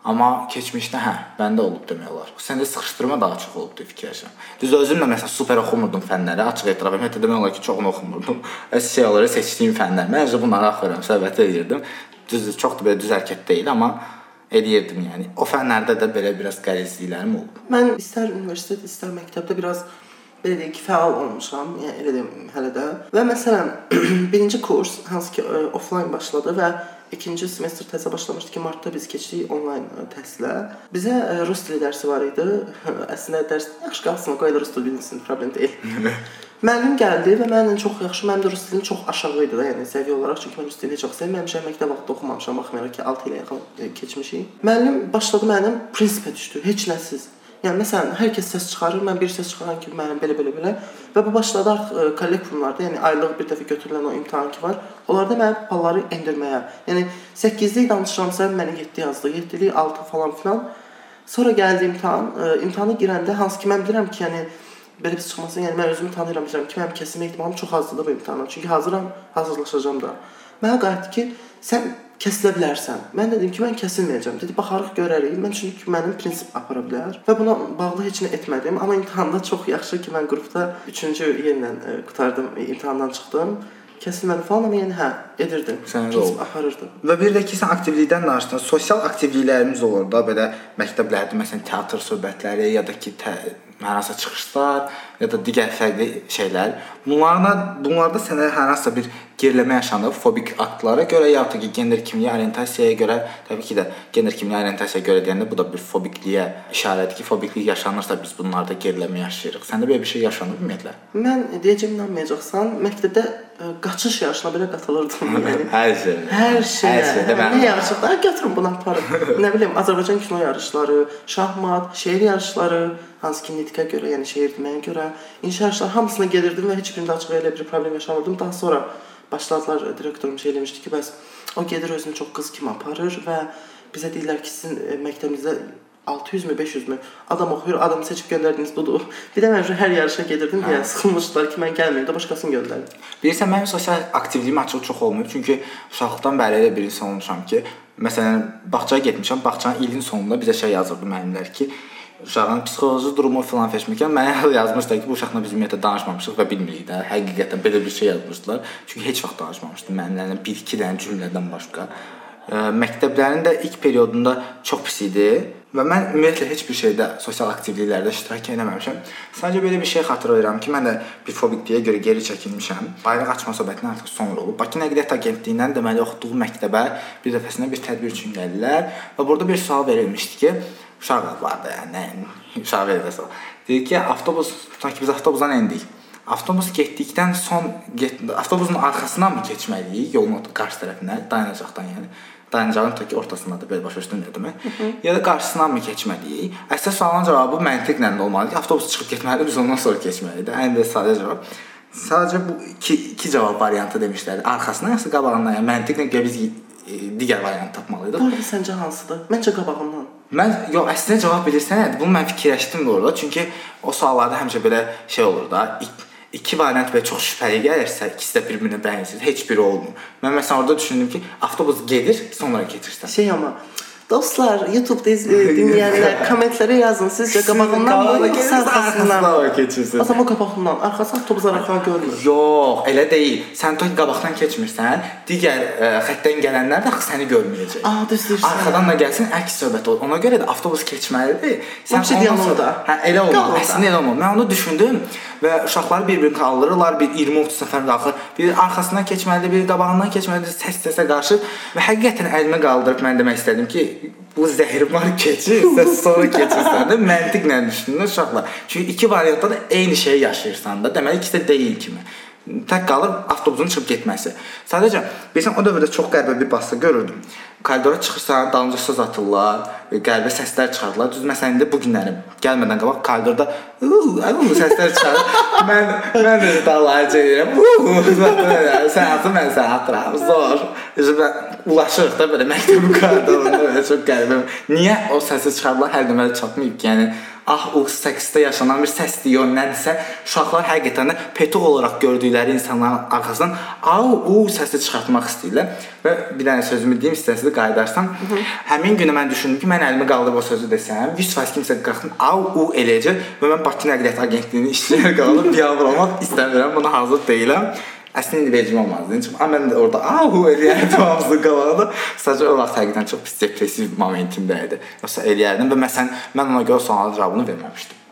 Amma keçmişdə hə, məndə olub demək olar. Səndə sıxışdırma daha çox olubdu fikirləşirəm. Düz özüm də məsələn super oxumurdum fənləri, açıq etiraf edirəm. Hətta demək olar ki, çoxunu oxumurdum. Şey olaraq seçdiyim fənlər. Mən özü bunları axıram, söhbət edirdim. Düz çox da belə düz hərəkət deyil, amma eləyirdim yəni. O fənlərdə də belə biraz qərəzliklərim olub. Mən istər universitet, istər məktəbdə biraz belə deyək ki, fəal olmuşam, yəni elə deyim hələ də. Və məsələn, birinci kurs hansı ki ə, offline başladı və ikinci semestr təzə başlamışdı ki, martda biz keçdik onlayn ə, təhsilə. Bizə ə, rus dili dərsi var idi. Əslində dərs yaxşı qalsın, qoyulur rus dili bilinsin, problem deyil. Müəllim gəldi və mənlə çox yaxşı, mənim də rus dilim çox aşağı idi də, yəni səviyyə olaraq, çünki mən rus dilini çox sevməmişəm, məktəb vaxtı oxumamışam, baxmayaraq ki, 6 ilə yaxın e, keçmişik. Müəllim başladı mənim prinsipə düşdü. Heç nəsiz. Yəni məsələn, hər kəs səs çıxarır, mən bir səs çıxaran kimi mənim belə belə və bu başladı artıq kollektivlarda, yəni aylıq bir dəfə götürülən o imtahan ki var, onlarda mənim balları endirməyə. Yəni 8-lik danışıramsa məni 7 yazdı, 7-lik 6 falan filan. Sonra gəldi imtahan, ə, imtahana girəndə hansı ki mən bilirəm ki, yəni belə bir çıxmasın, yəni mən özümü tanıyıram, bilirəm ki, mənim kəsilmə ehtimalım çox azdır bu imtahana. Çünki hazıram, hazırlaşacağam da. Mənə qayıtdı ki, sən kəsilə bilərsən. Mən dedim ki, mən kəsilməyəcəm. Dedi, baxarıq görərik. Mən çünki ki, mənim prinsip apara bilər və buna bağlı heç nə etmədim, amma imtahanda çox yaxşı ki, mən qrupda 3-cü yerlə ə, qutardım, imtahandan çıxdım. Kəsilmədi falan amma yəni hə, edirdim. Sən də prinsip oldu. aparırdım. Və bir də ki, sən aktivlikdən danışdın. Sosial aktivliklərimiz olur da, belə məktəblərdə məsələn teatr söhbətləri ya da ki, hansısa çıxışlar ya da digər fərqli şeylər. Bunlarla bunlarda sənə hər hansısa bir geriləmə yaşanıb fobik aktlara görə ya da ki, gender kimliyi orientasiyaya görə, təbii ki də gender kimliyi orientasiyaya görə deyəndə bu da bir fobikliyə işarədir ki, fobiklik yaşanırsa biz bunlarda geriləmə yaşayırıq. Səndə belə bir şey yaşanıb ümumiyyətlə? Mən deyəcəm inanmayacaqsan, məktəbdə ə, qaçış yarışına belə qatılırdım yəni. Hər şey. Hər şeyə. Hər şeydə mən- Nə yarışlar? Götürün bunu aparın. nə bilim, Azərbaycan kino yarışları, şahmat, şeir yarışları, hansı ki nitqə görə, yəni şeir deməyə görə, inşa yarışları hamısına gedirdim və heç birində açıq elə bir problem yaşamırdım. Daha sonra başladılar direktorum şey eləmişdi ki, bəs o gedir özünü çox qız kimi aparır və bizə deyirlər ki, sizin e, məktəbinizdə 600 mü, 500 mü adam oxuyur, adamı seçib göndərdiniz budur. Bir də mən hər yarışa gedirdim deyə sıxılmışdılar ki, mən gəlməyim də başqasını göndərin. Bilirsən mənim sosial aktivliyim açıq çox olmayıb. Çünki uşaqlıqdan bəri elə bir insan olmuşam ki, məsələn, bağçaya getmişəm, bağçanın ilin sonunda bizə şey yazırdı müəllimlər ki, uşağın psixoloji durumu filan feşməkən mənə yazmışlar ki, bu uşaqla biz ümumiyyətlə danışmamışıq və bilmirik də. Həqiqətən belə bir şey yazmışdılar. Çünki heç vaxt danışmamışdım müəllimlərlə 1-2 dənə cümlədən başqa. Məktəblərin də ilk periodunda çox pis idi və mən ümumiyyətlə heç bir şeydə sosial aktivliklərdə iştirak etməmişəm. Sadəcə belə bir şey xatırlayıram ki, mən də bir fobikliyə görə geri çəkilmişəm. Bayraq açma söhbətindən artıq sonra olub. Bakı Nəqliyyat Agentliyindən deməli oxuduğum məktəbə bir dəfəsində bir tədbir üçün gəldilər və burada bir sual verilmişdi ki, uşaq vardı yəni, uşaq verildi sual. Dedi ki, avtobus, tutaq ki biz avtobusdan endik. Avtobus getdikdən son get, avtobusun arxasından mı keçməliyik yolun qarşı tərəfinə, dayanacaqdan yəni. Dayanacağın tək ortasındadır, belə başa düşdün demək. Ya da qarşısından mı keçməliyik? Əsas sualın cavabı məntiqlə də olmalıdır. ki, Avtobus çıxıb getməlidir, biz ondan sonra keçməliyik. Ən də sadə cavab. Sadəcə bu iki iki cavab variantı demişlər. Arxasından yoxsa qabağından? Yəni məntiqlə biz e, digər variant tapmalıydıq. Bu arada səncə hansıdır? Məncə qabağından. Mən yox, əslində cavab bilirsən, nədir? Bunu mən fikirləşdim də orada, çünki o suallarda həmişə belə şey olur da, iki, iki variant belə çox şübhəli gəlirsə, ikisi də bir-birinə bənzər, heç biri olmur. Mən məsələn orada düşündüm ki, avtobus gedir, sonra keçirsən. Şey ama dostlar YouTube'da iz, e, dinleyenler kommentlere yazın. Sizce qabağından mı yoksa arxasından mı? keçirsən? O zaman qabağından. Arxası avtobus arxadan görmür. Yox, elə deyil. Sən tək qabaqdan keçmirsən, digər ə, xəttdən gələnlər də səni görməyəcək. Aa düz deyirsən. Arxadan da gəlsin, əks söhbət olur. Ona görə də avtobus keçməlidir. Deyən sonra- orada. Hə, elə olmalı. Əslində elə olmalı. Mən onu düşündüm və uşaqlar bir-birini kaldırırlar, bir 20-30 səfər qalxır. Bir arxasından keçməlidir, bir qabağından keçməlidir, səs-səsə qarşı və həqiqətən əlimi qaldırıb mən demək istədim ki, bu zəhər var keçir, sən sonra keçirsən də məntiqlə düşünün uşaqlar. Çünki iki variantda da eyni şeyi yaşayırsan da, deməli ikisi də deyil kimi. Tək qalır avtobusun çıxıb getməsi. Sadəcə bilirsən o dövrdə çox qəribə bir baskı görürdüm. Koridora çıxırsan, dalınca söz atırlar, qəribə səslər çıxardılar. Düz məsələn indi bu günlərim gəlmədən qabaq koridorda "Uuu", səslər çıxarır. mən mən də dallayıcı edirəm. "Uuu", Sən atın, mən sən atıram. Zor. Ulaşırıq da belə koridorunda belə çox qəribə. Niyə o səsi çıxardılar? Hər deməli çatmayıb ki, yəni ah o seksdə yaşanan bir səsdir, yox nədirsə, uşaqlar həqiqətən də petuq olaraq gördükləri insanların arxasından au u səsi çıxartmaq istəyirlər. Və bir dənə sözümü deyim istəsə qaydarsam, həmin günə mən düşündüm ki, mən əlimi qaldırıb o sözü desəm, 100% kimsə qalxın au u eləyəcək və mən Bakı Nəqliyyat Agentliyinin işçiləri qalıb biabır olmaq istəmirəm, buna hazır deyiləm. Əslində indi vecim olmazdı. Çünki amma mən də orada ahu eləyərdim hamısı qalanı. Sadəcə o vaxt həqiqətən çox pis depressiv momentimdə idi. Yoxsa eləyərdim və məsələn mən ona görə sualın cavabını verməmişdim.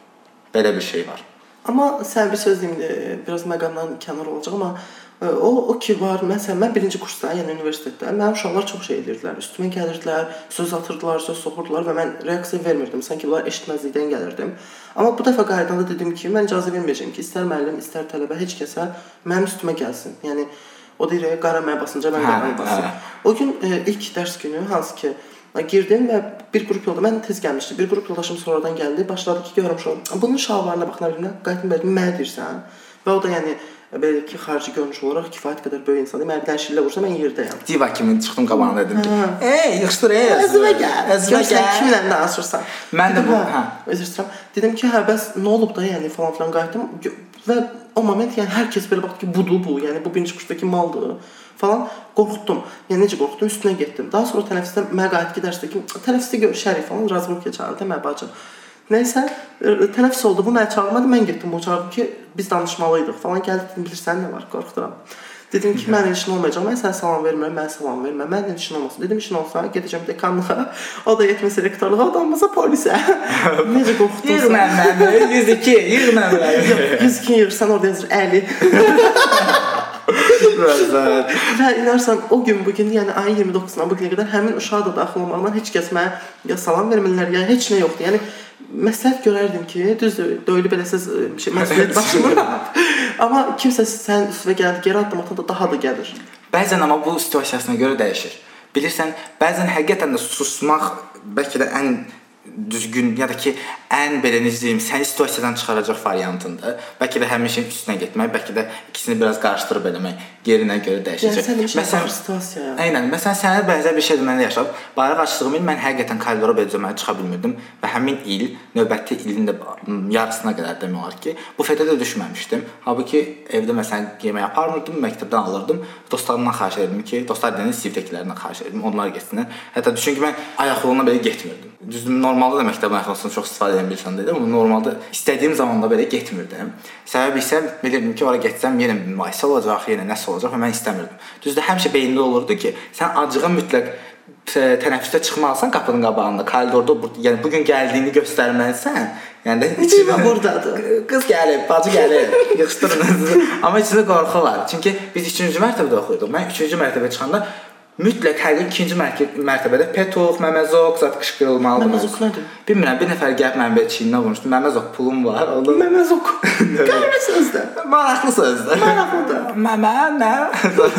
Belə bir şey var. Amma sən bir söz deyim, biraz məqamdan kənar olacaq amma o o ki var. Məsələn, mən birinci kursda, yəni universitetdə, mənim uşaqlar çox şey edirdilər. Üstümə gəlirdilər, söz atırdılar, söz soxurdular və mən reaksiya vermirdim. Sanki bunlar eşitməzlikdən gəlirdim. Amma bu dəfə qayıdanda dedim ki, mən icazə verməyəcəm ki, istər müəllim, istər tələbə heç kəsə mənim üstümə gəlsin. Yəni o deyir, qara məyə basınca mən qara basım. O gün e, ilk dərs günü hansı ki girdim və bir qrup yolda mən tez gəlmişdim. Bir qrup yoldaşım sonradan gəldi. Başladı ki, görürəm şu. Bunun şalvarına bax, nə bilim, qayıtdım mənə deyirsən. Və o da yəni belə ki, xarici görünüş olaraq kifayət qədər böyük insandır. Mən dərşillə vursa mən yerdəyəm. Diva kimi çıxdım qabağına dedim ki, "Ey, yığışdır, ey, Əzmə gəl. əzmə Əzmə gəl." Kiminlə danışırsan? Mən də bu, hə. Üzr istəyirəm. Dedim ki, hə, bəs nə olub da, yəni falan filan qayıtdım və o moment yəni hər kəs belə baxdı ki, budur bu, yəni bu birinci kursdakı maldır falan qorxutdum. Yəni necə qorxutdum, üstünə getdim. Daha sonra tənəffüsdə mənə qayıtdı dərsdə ki, tənəffüsdə görüşərik falan, razılıq çağırdı mə bacım. Nəysə, e, tənəffüs oldu. Bu məni çağırmadı. Mən getdim, o çağırdı ki, biz danışmalıydıq falan. Gəldi dedim, bilirsən nə var? Qorxduram. Dedim ki, mənim işin olmayacaq. Mən sənə salam vermirəm, mən salam vermirəm. Mənim işin olmasın. Dedim, işin olsa gedəcəm dekanlığa, o da yetməsə rektorluğa, o da olmasa polisə. Necə qorxdum. Yığ mənə, 102, yığ mənə. 102 yığırsan orada yazır Əli. Rəzət. Və inarsan o gün bu gün, yəni ayın 29-dan bu günə qədər həmin uşaq da daxil olmaqla heç kəs mənə ya salam vermirlər, ya heç nə yoxdur. Yəni məsləhət görərdim ki, düzdür, döyülü beləsiz bir şey məsuliyyət daşımır. amma kimsə sən üstünə gəldi, geri addım atanda daha da gəlir. Bəzən amma bu situasiyasına görə dəyişir. Bilirsən, bəzən həqiqətən də susmaq bəlkə də ən düzgün ya da ki ən belə necə deyim, səni situasiyadan çıxaracaq variantındır. Bəlkə də həmin şeyin üstünə getmək, bəlkə də ikisini biraz qarışdırıb eləmək yerinə görə dəyişəcək. Yəni sən demişsən məsələn situasiyaya. Eynən, məsələn sənə bənzər bir şey də məndə yaşab. Bayaq açdığım il mən həqiqətən koridora belə cəməyə çıxa bilmirdim və həmin il növbəti ilin də yarısına qədər demək olar ki, bufetə də düşməmişdim. Halbuki evdə məsələn yemək aparmırdım, məktəbdən alırdım. Dostlarımdan xahiş edirdim ki, dostlar deyəndə sinifdəkilərindən xahiş edirdim, onlar getsinlər. Hətta düşün ki, mən ayaq yoluna belə getmirdim. Düzdür, normalda da məktəb ayaqyolundan çox istifadə edən bir insan deyiləm, amma normalda istədiyim zamanda belə getmirdim. Səbəbi isə bilirdim ki, ora getsəm yenə mübahisə olacaq, yenə nəsə olacaq və mən istəmirdim. Düzdür, həmişə beynimdə olurdu ki, sən acığa mütləq tənəffüsdə çıxmalısan qapının qabağında, koridorda, yəni bu gün gəldiyini göstərməlisən. Yəni içimə burdadır. Qız gəlib, bacı gəlib, yığışdırın. Amma içində qorxu var. Çünki biz 3-cü mərtəbədə oxuyurduq. Mən 3-cü mərtəbəyə çıxanda mütləq gün ikinci mərtəbədə Petov, Məməzok zət qışqırılmalıdır. Məməzok nədir? Bilmirəm, bir nəfər gəlib mənim belə çiynimə vurmuşdu. Məməzok pulum var. Onda Məməzok. Qəribə sözdür. Maraqlı sözdür. Maraqlıdır. Məmə nə?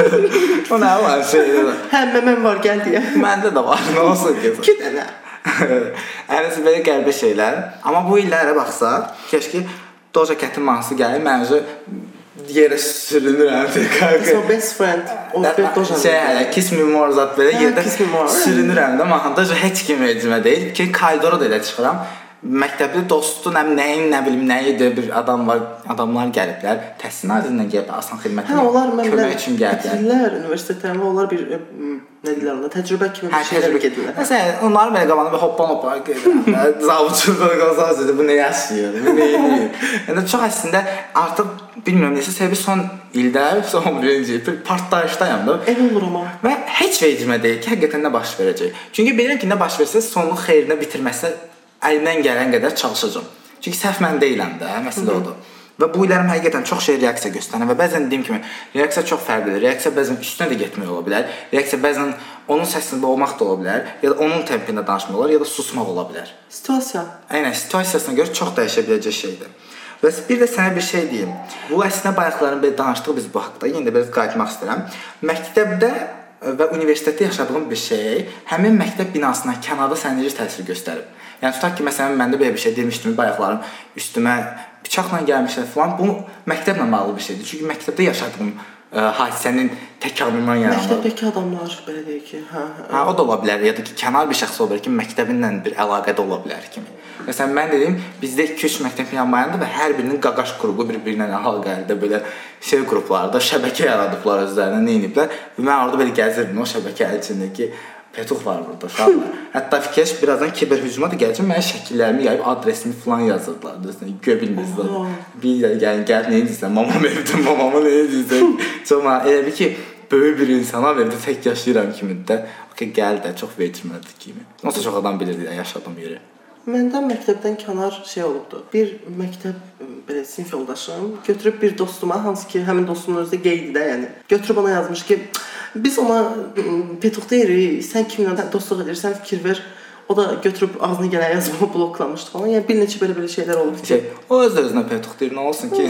o nə var şey? Hə, məməm var, gəl deyə. Məndə də var. Nə olsun ki? 2 dənə. Ərəsi belə qəribə şeylər. Amma bu illərə baxsaq, keşki Doja Catin mahnısı gəlir, məncə yerə sürünürəm kanka. So best friend the Doja. Şey, hələ kiss me more zat belə yerdə sürünürəm də mahnıda heç kim vecimə deyil ki, koridora da elə çıxıram. Məktəbdə dostu, nə nəyin, nə bilim, nə idi bir adam var, adamlar gəliblər. Təhsil nazirindən gəlib asan xidmət. Hə, onlar mən kömək üçün gəliblər. Bitirirlər universitetlərində onlar bir ə, nə deyirlər ona, təcrübə kimi bir şeylər gedirlər. Məsələn, onlar belə qabağında bir hoppan hoppan gedirlər. Qoyğazaz dedi, bu nə yaşayır, bu nə edir. Yəni çox əslində artıq bilmirəm necə səbəbi son ildə, son birinci bir partlayışdayam da. El olur amma. Və heç vecimə deyil ki, həqiqətən nə baş verəcək. Çünki bilirəm ki, nə baş versə sonluq xeyrinə bitirməsə əlimdən gələn qədər çalışacağam. Çünki səhv mən deyiləm də, məsələ odur. Və bu illərim həqiqətən çox şey reaksiya göstərir və bəzən dediyim kimi reaksiya çox fərqlidir. Reaksiya bəzən üstünə də getmək ola bilər. Reaksiya bəzən onun səsində olmaq da ola bilər, ya da onun tempində danışmaq olar, ya da susmaq ola bilər. Situasiya. Aynən, situasiyasına görə çox dəyişə biləcək şeydir. Və bir də sənə bir şey deyim. Bu əslində bayaqların belə danışdıq biz bu haqqda. Yenə də biraz qayıtmaq istəyirəm. Məktəbdə və universitetdə yaşadığım bir şey həmin məktəb binasına kənarda sənə necə təsir göstərib. Yəni tutaq ki, məsələn məndə belə bir şey demişdim, bayaqlarım üstümə bıçaqla gəlmişlər falan. Bu məktəblə bağlı bir şeydir. Çünki məktəbdə yaşadığım ə, hadisənin təkrarından yaranır. Məktəbdəki adamlar belə deyək ki, hə, hə. Hə, o da ola bilər ya da ki, kənar bir şəxs ola bilər ki, məktəbinlə bir əlaqədə ola bilər kimi. Məsələn, mən dedim, bizdə 2-3 məktəb yanmayandı və hər birinin qaqaş qrupu bir-birinə əlaqəli belə şey qruplarda şəbəkə yaradıblar özlərinə, nə ediblər. Və mən orada belə gəzirdim o şəbəkənin içindəki Petuq var burada uşaqlar. Hətta fikirləş birazdan kiber hücuma da gələcək. Mənim şəkillərimi yayıb adresimi falan yazırdılar. Desən, göyə bilmirsiniz. Bir də gəlin gəl nə edirsən? Mamam evdə, mamama nə edirsən? Sonra elə bir ki, böyük bir insana evdə tək yaşayıram kimi də. Okey, gəl də çox veçmədi kimi. Onsuz çox adam bilirdi yaşadığım yeri. Məndə məktəbdən kənar şey olubdu. Bir məktəb belə sinif yoldaşım götürüb bir dostuma, hansı ki, həmin dostumun özü də qeydidə, yəni götürüb ona yazmış ki, biz ona petuq deyirik, sən kiminlə dostluq edirsən, fikir ver. O da götürüb ağzına gələn yazımı bloklamışdı falan. Yəni bir neçə belə-belə şeylər olub ki, o öz özünə petuq deyir, nə olsun ki?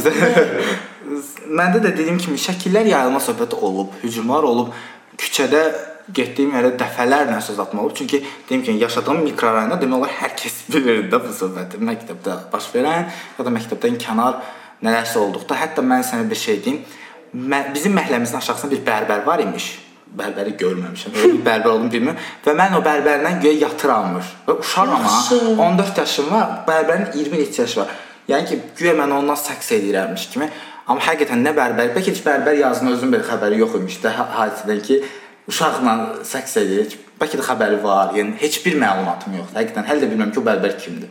Məndə də dediyim kimi şəkillər yayılma söhbəti olub, hücumlar olub. Küçədə getdiyim yerdə dəfələrlə söz atma olub. Çünki deyim ki, yaşadığım mikrorayonda demək olar hər kəs bilir də bu söhbəti. Məktəbdə baş verən ya da məktəbdən kənar nələrsə olduqda, hətta mən sənə bir şey deyim. Mə bizim məhəlləmizin aşağısında bir bərbər var imiş. Bərbəri görməmişəm. Öyle bir bərbər olduğunu bilmirəm və mən o bərbərdən göyə yatır almış. Və uşaq amma Yaxşı. 14 yaşım var, bərbərin 20 neçə yaşı var. Yəni ki, güya mən ondan saks edirəmmiş kimi. Amma həqiqətən nə bərbər, bəlkə heç bərbər yazını özünün belə xəbəri yox imiş də ha- hadisədən ki, uşaqla saks edir. Bəlkə də xəbəri var. Yəni heç bir məlumatım yoxdur. Həqiqətən hələ də bilmirəm ki, o bərbər kimdir.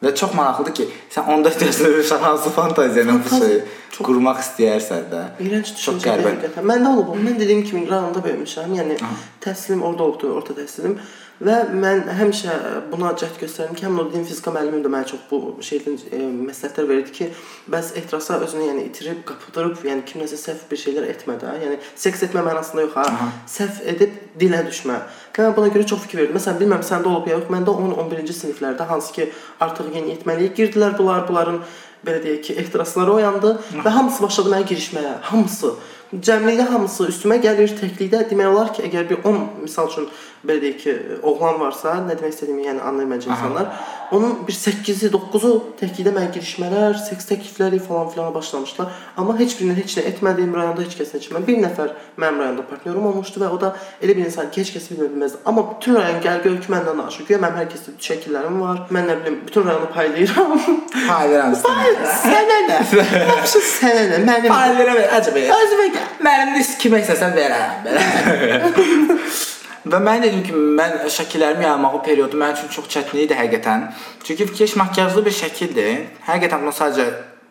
Və çox maraqlıdır ki, sən 14 yaşında bir uşaq hansı fantaziya ilə bu şeyi Çox- qurmaq istəyərsən də. İrənc Çox qəribə. həqiqətən. Məndə olub. Mən dediyim kimi rayonda böyümüşəm. Yəni təhsilim orada oldu, orta təhsilim və mən həmişə buna cəhd göstərdim ki, həmin o din fizika müəllimim də mənə çox bu şeydən e, məsləhətlər verirdi ki, bəs ehtirasa özünü yəni itirib, qapıdırıb, yəni kimləsə səhv bir şeylər etmədən, yəni seks etmə mənasında yox ha, səhv edib dilə düşmə. Mən buna görə çox fikir verdim. Məsələn, bilmirəm səndə olub ya yox, məndə 10-11-ci siniflərdə hansı ki, artıq yeniyetməliyə girdilər bunlar, bunların belə deyək ki, ehtirasları oyandı və hamısı başladı mənə girişməyə. Hamısı. Cəmlikdə hamısı üstümə gəlir təklikdə. Demək olar ki, əgər bir 10 misal üçün belə deyək ki, oğlan varsa, nə demək istədiyimi yəni məncə insanlar. Onun bir 8-i, 9-u təklikdə mənə girişmələr, seks təklifləri falan filana başlamışdılar. Amma heç birindən heç nə etmədim, rayonda heç kəslə içməm. Bir nəfər mənim rayonda partnyorum olmuşdu və o da elə bir insan ki, heç kəs bilmir bilməzdi. Amma bütün rayon gəl gör ki, məndən danışır. Güya mənim hər kəsdə şəkillərim var. Mən nə bilim, bütün rayonu paylayıram. Paylayıram sənə. Sənə nə? Vəbşə sənə nə? Mənim Paylayıram, özümə gəl. Mənim də kimə istəsən verərəm belə. Və mən dedim ki, mən şəkillərimi yaymağı periodu mənim üçün çox çətin idi həqiqətən. Çünki fikirləş makyajlı bir şəkildir. Həqiqətən bunu sadəcə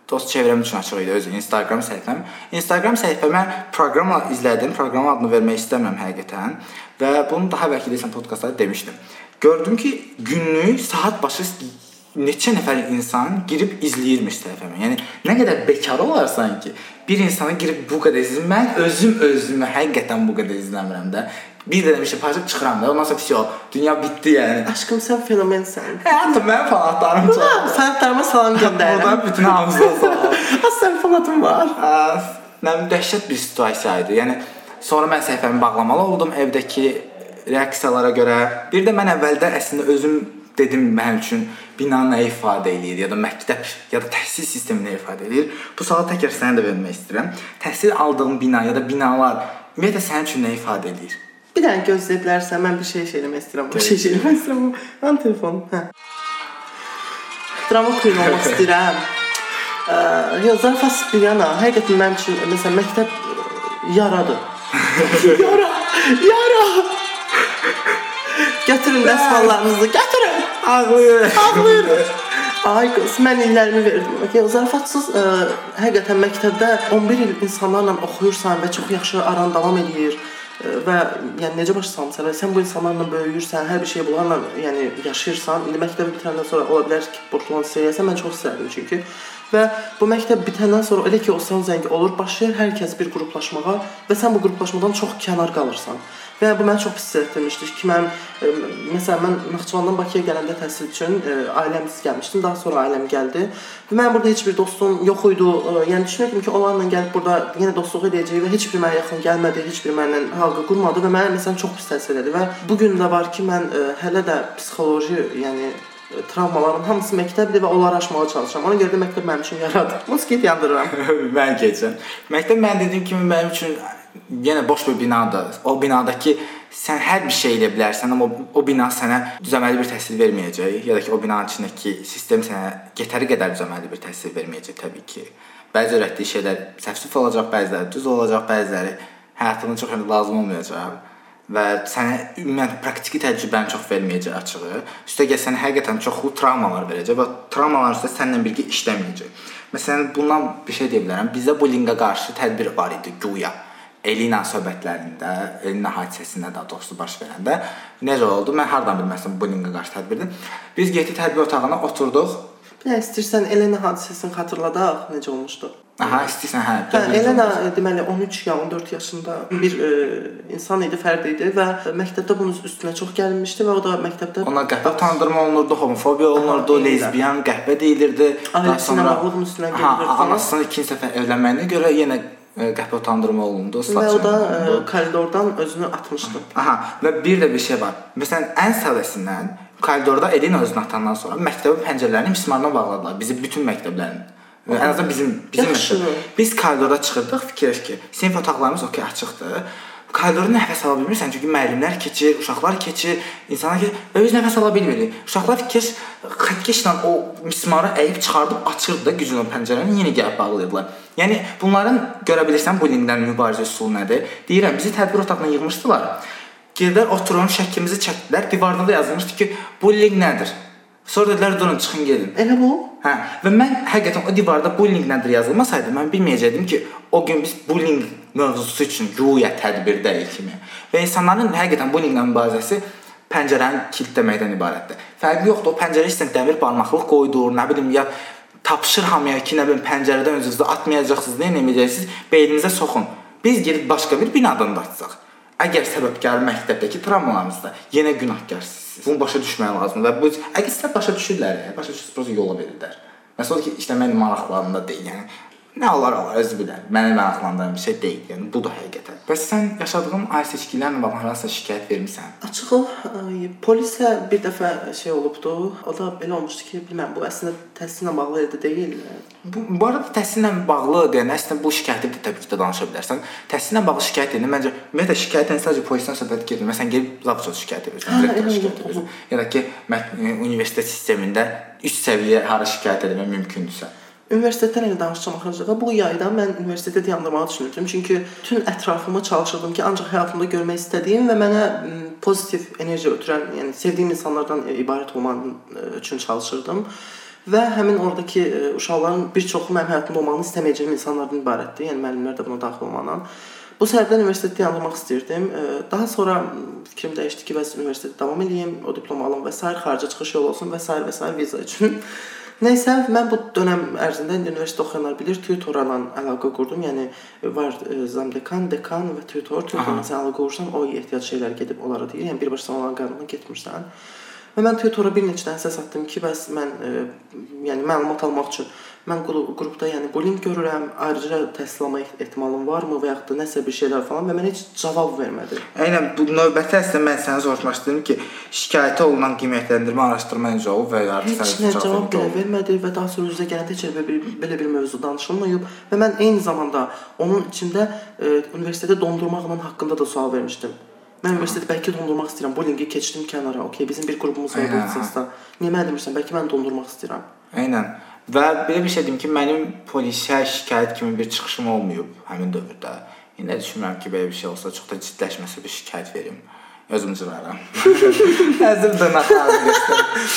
dost çevrəm üçün açıq idi öz Instagram səhifəm. Instagram səhifəmə proqramla izlədim. Proqram adını vermək istəmirəm həqiqətən. Və bunu daha əvvəlki desən podkastlarda demişdim. Gördüm ki, günlük saat başı neçə nəfər insan girib izləyirmiş səhifəmə. Yəni nə qədər bekar olarsan ki, bir insanı girib bu qədər izləyir. Mən özüm özümü həqiqətən bu qədər izləmirəm də. Bir də demişəm, paylaşıb çıxıram da. Ondan sonra pis dünya bitdi yəni. Aşkım sən fenomensən. Həyatım mənim fanatlarım çox. Fənətlərimə salam göndərirəm. Buradan bütün hamısına sağ Az sən fanatım var. Mənim dəhşət bir situasiya idi. Yəni sonra mən səhifəmi bağlamalı oldum evdəki reaksiyalara görə. Bir də mən əvvəldə əslində özüm dedim mənim üçün bina nə ifadə eləyir ya da məktəb ya da təhsil sistemi nə ifadə eləyir. Bu sualı təkrar sənə də vermək istəyirəm. Təhsil aldığın bina ya da binalar ümumiyyətlə sənin üçün nə ifadə eləyir? Bir dənə gözləyə bilərsən, mən bir şey eləmək istəyirəm. Bir şey eləmək istəyirəm. Mənim telefonum. Hə. Drama queen olmaq istəyirəm. Ə, yox, zarafat bir yana, həqiqətən mənim üçün məsələn məktəb ə, yaradır. yara, yara. Götürün dəsmallarınızı, götürün. Ağlayır. Ağlayırım. Ay qız, mən illərimi verdim. Okay, zarafatsız ə, həqiqətən məktəbdə 11 il insanlarla oxuyursan və çox yaxşı aran davam edir ə, və yəni necə başa salmısan? Sən bu insanlarla böyüyürsən, hər bir şey bunlarla yəni yaşayırsan. İndi məktəbi bitirəndən sonra ola bilər ki, Portland seriyəsən. Mən çox istərdim çünki. Və bu məktəb bitəndən sonra elə ki o son zəngi olur, başlayır hər kəs bir qruplaşmağa və sən bu qruplaşmadan çox kənar qalırsan. Və bu məni çox pis hissetdirmişdi ki, mən ə, məsələn mən Naxçıvandan Bakıya gələndə təhsil üçün ə, ailəmsiz gəlmişdim. Daha sonra ailəm gəldi. Və mənim burada heç bir dostum yox idi. Ə, yəni düşünürdüm ki, onlarla gəlib burada yenə dostluq edəcəyik və heç bir mənə yaxın gəlmədi, heç bir mənlə halqa qurmadı və mənə məsələn çox pis təsir elədi və bu gün də var ki, mən ə, hələ də psixoloji, yəni travmaların hamısı məktəbdir və onları aşmağa çalışıram. Ona görə də məktəb mənim üçün yaradı. Moskit yandırıram. mən keçəm. Məktəb mən dediyim kimi mənim üçün yenə boş bir binadır. O binadakı sən hər bir şey eləyə bilərsən, amma o, bina sənə düzəməli bir təsir verməyəcək, ya da ki o binanın içindəki sistem sənə yetəri qədər düzəməli bir təsir verməyəcək təbii ki. Bəzi öyrətdiyi şeylər səfsif olacaq, bəziləri düz olacaq, bəziləri həyatının çox önə lazım olmayacaq. Və sənə ümumən praktiki təcrübəni çox verməyəcək açığı. Üstəgəl sənə həqiqətən çoxlu travmalar verəcək və travmalar üstə səninlə birgə işləməyəcək. Məsələn, bundan bir şey deyə bilərəm. Bizdə bullyinqə qarşı tədbir var idi güya. Elina söhbətlərində, Elina hadisəsində daha doğrusu baş verəndə necə oldu? Mən hardan bilməsəm bullyinqə qarşı tədbirdir. Biz getdik tədbir otağına oturduq. Bir istəyirsən Elena hadisəsini xatırladaq, necə olmuşdu? Aha, istəyirsən hə. Hə, Elena deməli 13 ya 14 yaşında bir e, insan idi, fərd idi və məktəbdə bunun üstünə çox gəlinmişdi və o da məktəbdə ona qəhvə utandırma olunurdu, homofobiya olunurdu, Aha, lezbiyan, qəhvə deyilirdi. Daha sonra bunun üstünə gəlirdi. Anasının ikinci dəfə evlənməyinə görə yenə e, qəhvə utandırma olundu. Və o da ə, e, koridordan özünü atmışdı. Aha, və bir də bir şey var. Məsələn, ən sadəsindən koridorda Elina özünü atandan sonra məktəbin pəncərələrini mismarla bağladılar. Bizi bütün məktəblərin Ən azından bizim bizim Yaxşı. biz koridora çıxırdıq, fikirləş ki, sinif otaqlarımız okey açıqdır. Koridorda nəfəs ala bilmirsən çünki müəllimlər keçir, uşaqlar keçir, insanlar və biz nəfəs ala bilmirik. Uşaqlar fikir xəttkeşlə o mismarı əyib çıxardıb açırdı da güclə pəncərəni yenə gəlib bağlayırdılar. Yəni bunların görə bilirsən bullyingdən mübarizə üsulu nədir? Deyirəm, bizi tədbir otağına yığmışdılar. Girdilər, oturun, şəklimizi çəkdilər. Divarda da yazılmışdı ki, bullying nədir? Sonra dedilər, durun, çıxın gedin. Elə bu? Hə, və mən həqiqətən o divarda bullying nədir yazılmasaydı, mən bilməyəcəkdim ki, o gün biz bullying mövzusu üçün güya tədbirdəyik kimi. Və insanların həqiqətən bullyinglə mübarizəsi pəncərəni kilitləməkdən ibarətdir. Fərqi yoxdur, o pəncərə istən dəmir barmaqlıq qoydur, nə bilim ya tapşır hamıya ki, nə bilim pəncərədən özünüzü atmayacaqsınız, nə etməyəcəksiniz, beyninizə soxun. Biz gedib başqa bir binadan da açsaq. Əgər səbəbkarı məktəbdəki travmalarınızda yenə günahkarsınız. Bunu başa düşmək lazımdır və bu əgər sizə başa düşürlər, başa düşürsünüz, yola verirlər. Məsələn ki, işləmək maraqlarında deyil. Yəni Nə olar olar özü bilər. Məni maraqlandıran bir şey deyil. Yəni bu da həqiqətən. Bəs sən yaşadığın ailə seçkilərlə bağlı hansısa şikayət vermisən? Açığı polisə bir dəfə şey olubdu. O da belə olmuşdu ki, bilmirəm, bu əslində təhsillə bağlı idi deyil. Bu, bu arada təhsillə bağlı deyəndə əslində bu şikayəti də təbii ki də danışa bilərsən. Təhsillə bağlı şikayət edəndə məncə ümumiyyətlə şikayətən sadəcə polisdən söhbət gedir. Məsələn, gəlib zavçı şikayət edirsən, direktor şikayət edirsən. Ya da ki, universitet sistemində üst səviyyə hara şikayət etmək mümkündürsə. Universitetdən elə danışacağam axırıncı. Bu yayda mən universitetə dayandırmağı düşünürdüm. Çünki bütün ətrafımı çalışırdım ki, ancaq həyatımda görmək istədiyim və mənə pozitiv enerji ötürən, yəni sevdiyim insanlardan ibarət olmağım üçün çalışırdım. Və həmin oradakı uşaqların bir çoxu mənim həyatımda olmağını istəməyəcəyim insanlardan ibarətdir. Yəni müəllimlər də buna daxil olmaqla. Bu səbəbdən universitetdə dayandırmaq istirdim. Daha sonra fikrim dəyişdi ki, bəs universitetdə davam edeyim, o diplomu alım və s. xarici çıxış yolu olsun və s. və s. viza üçün. Nəysə, mən bu dönəm ərzində indi universitet oxuyanlar bilir, tutorla əlaqə qurdum. Yəni var e, zamdekan, dekan və tutor. Tutorla sən əlaqə qurursan, o ehtiyac şeylər gedib onlara deyir. Yəni birbaşa onların qarşısına getmirsən. Və mən tutora bir neçə dənə səs atdım ki, bəs mən e, yəni məlumat almaq üçün mən qrupda yəni bullying görürəm, ayrıca təhsil alma ehtimalım varmı və yaxud da nəsə bir şeylər falan və mənə heç cavab vermədi. Eynən bu növbəti əslində mən sənə istəyirəm ki, şikayətə olunan qiymətləndirmə araşdırma necə olub və ya heç nə cavab belə vermədi və daha sonra üzə gələndə heç belə bir belə bir mövzu danışılmayıb və mən eyni zamanda onun içində e, universitetə dondurmaqla haqqında da sual vermişdim. Mən universitetdə bəlkə dondurmaq istəyirəm. Bullyingi keçdim kənara. Okay, bizim bir qrupumuz var bu ixtisasda. Niyə mənə demirsən? Bəlkə mən dondurmaq istəyirəm. Eynən. Və belə bir şey deyim ki, mənim polisə şikayət kimi bir çıxışım olmayıb həmin dövrdə. İndi düşünmürəm ki, belə bir şey olsa çox da ciddiləşməsə bir şikayət verim. Özüm cıraram. Həzir dırnaqlarımı.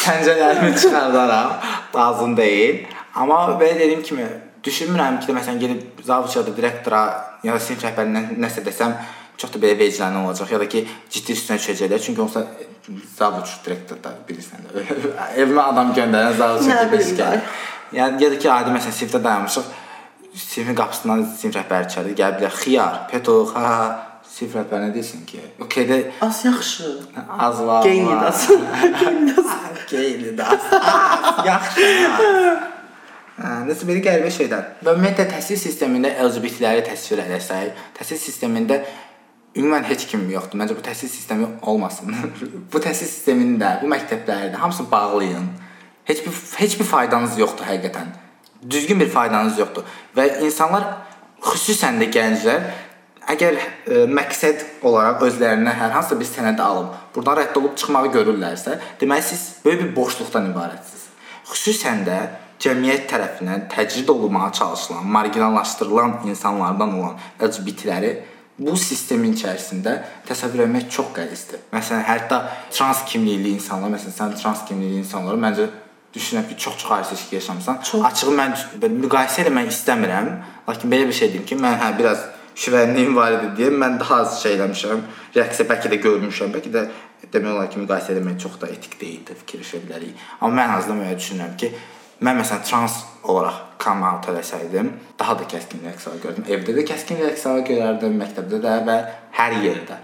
Pəncələrimi çıxardaram. Lazım deyil. Amma belə dediyim kimi düşünmürəm ki, məsələn gedib zavçada direktora ya da sinif rəhbərindən nəsə desəm çox da belə vecdanlı olacaq ya da ki ciddi üstünə düşəcəklər. Çünki onsa zavç direktor da bilirsən. Evimə adam göndərən zavç kimi. Yəni ya da ki, adi məsələn sinifdə dayanmışıq. Sinifin qapısından sinif rəhbəri içəri gəlib bilər. Xiyar, Peto, ha, sinif rəhbəri nə desin ki? Okay-də az yaxşı. Az var. Geynidas. Geynidas. Yaxşı. Hə, nəsə belə qəribə şeylər. Və ümumiyyətlə təhsil sistemində LGBT-ləri təsvir etsək, təhsil sistemində ümumən heç kim yoxdur. Məncə bu təhsil sistemi olmasın. bu təhsil sistemində, bu məktəblərdə hamısını bağlayın. Heç bir heç bir faydanız yoxdur həqiqətən. Düzgün bir faydanız yoxdur və insanlar xüsusən də gənclər əgər ə, məqsəd olaraq özlərinə hər hansısa bir sənəd alıb, burdan rədd olub çıxmağı görürlərsə, deməli siz böyük bir boşluqdan ibarətsiniz. Xüsusən də cəmiyyət tərəfindən təcrid olunmağa çalışılan, marginallaşdırılan insanlardan olan LGBT-ləri bu sistemin içərisində təsəvvür etmək çox qəlizdir. Məsələn, hətta trans kimlikli insanlar, məsələn, sən trans kimlikli insanları məncə düşünürəm ki, çox-çox ayrı seçki yaşamısan. Çox. Açığı mən müqayisə etmək istəmirəm, lakin belə bir şey deyim ki, mən hə biraz şüvənliyim var idi deyə mən daha az şey eləmişəm. Reaksiya bəlkə də görmüşəm, bəlkə də demək olar ki, müqayisə etmək çox da etik deyildir, fikirləşə bilərik. Amma mən azdan belə düşünürəm ki, mən məsələn trans olaraq come out eləsəydim, daha da kəskin reaksiya görürdüm. Evdə də kəskin reaksiya görərdim, məktəbdə də və hər yerdə.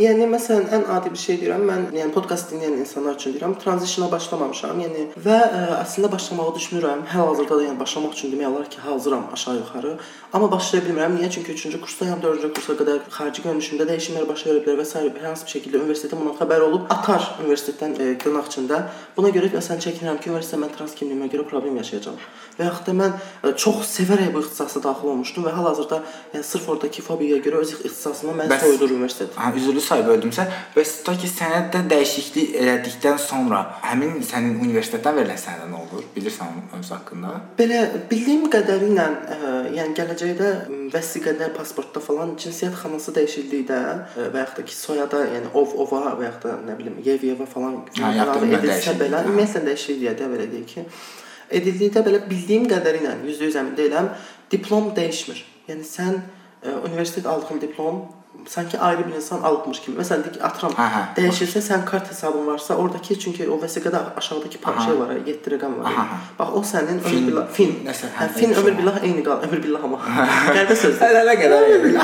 Yəni məsələn ən adi bir şey deyirəm. Mən yəni podkast dinləyən insanlar üçün deyirəm, tranzisiona başlamamışam. Yəni və ə, e, əslində başlamağı düşünürəm. Hal-hazırda da yəni başlamaq üçün demək olar ki, hazıram aşağı-yuxarı. Amma başlaya bilmirəm. Niyə? Çünki 3-cü kursdayam, 4-cü kursa qədər xarici görünüşümdə dəyişikliklər baş verə bilər və s. hər hansı bir şəkildə universitetə bundan xəbər olub atar universitetdən e, dırnaq içində. Buna görə məsələn çəkinirəm ki, universitetdə mən trans kimliyimə görə problem yaşayacağam. Və yaxud da mən ə, e, çox sevərək bu ixtisasa daxil olmuşdum və hal-hazırda yəni sırf oradakı fobiyaya görə öz ixtisasımdan məni soyudur universitet. Hə, üzrlü say böldümsə, bəs ta ki sənəddə dəyişiklik elədikdən sonra həmin sənin universitetdən verilən sənədə nə olur? Bilirsən öz haqqında? Belə bildiyim qədərilə, ə, yəni gələcəkdə vəsiqədə, pasportda falan cinsiyyət xanası dəyişildikdə və yaxud da ki soyada, yəni ov ova və yaxud da nə bilim yev yeva falan hə, edilsə belə ümumiyyətlə dəyişikliyə də belə deyək ki, edildikdə belə bildiyim qədərilə 100% əmin deyiləm, diplom dəyişmir. Yəni sən ə, universitet aldığın diplom sanki ayrı bir insan alıbmış kimi. Məsələn, deyək atıram, hə, hə, dəyişirsə sən kart hesabın varsa, oradakı çünki o vəsiqədə aşağıdakı şey var, 7 rəqəm var. Aha. Bax o sənin ömür billah fin. Nəsə, hə, fin ömür billah eyni qal, ömür billah amma. Qəribə sözdür. Hələ qədər.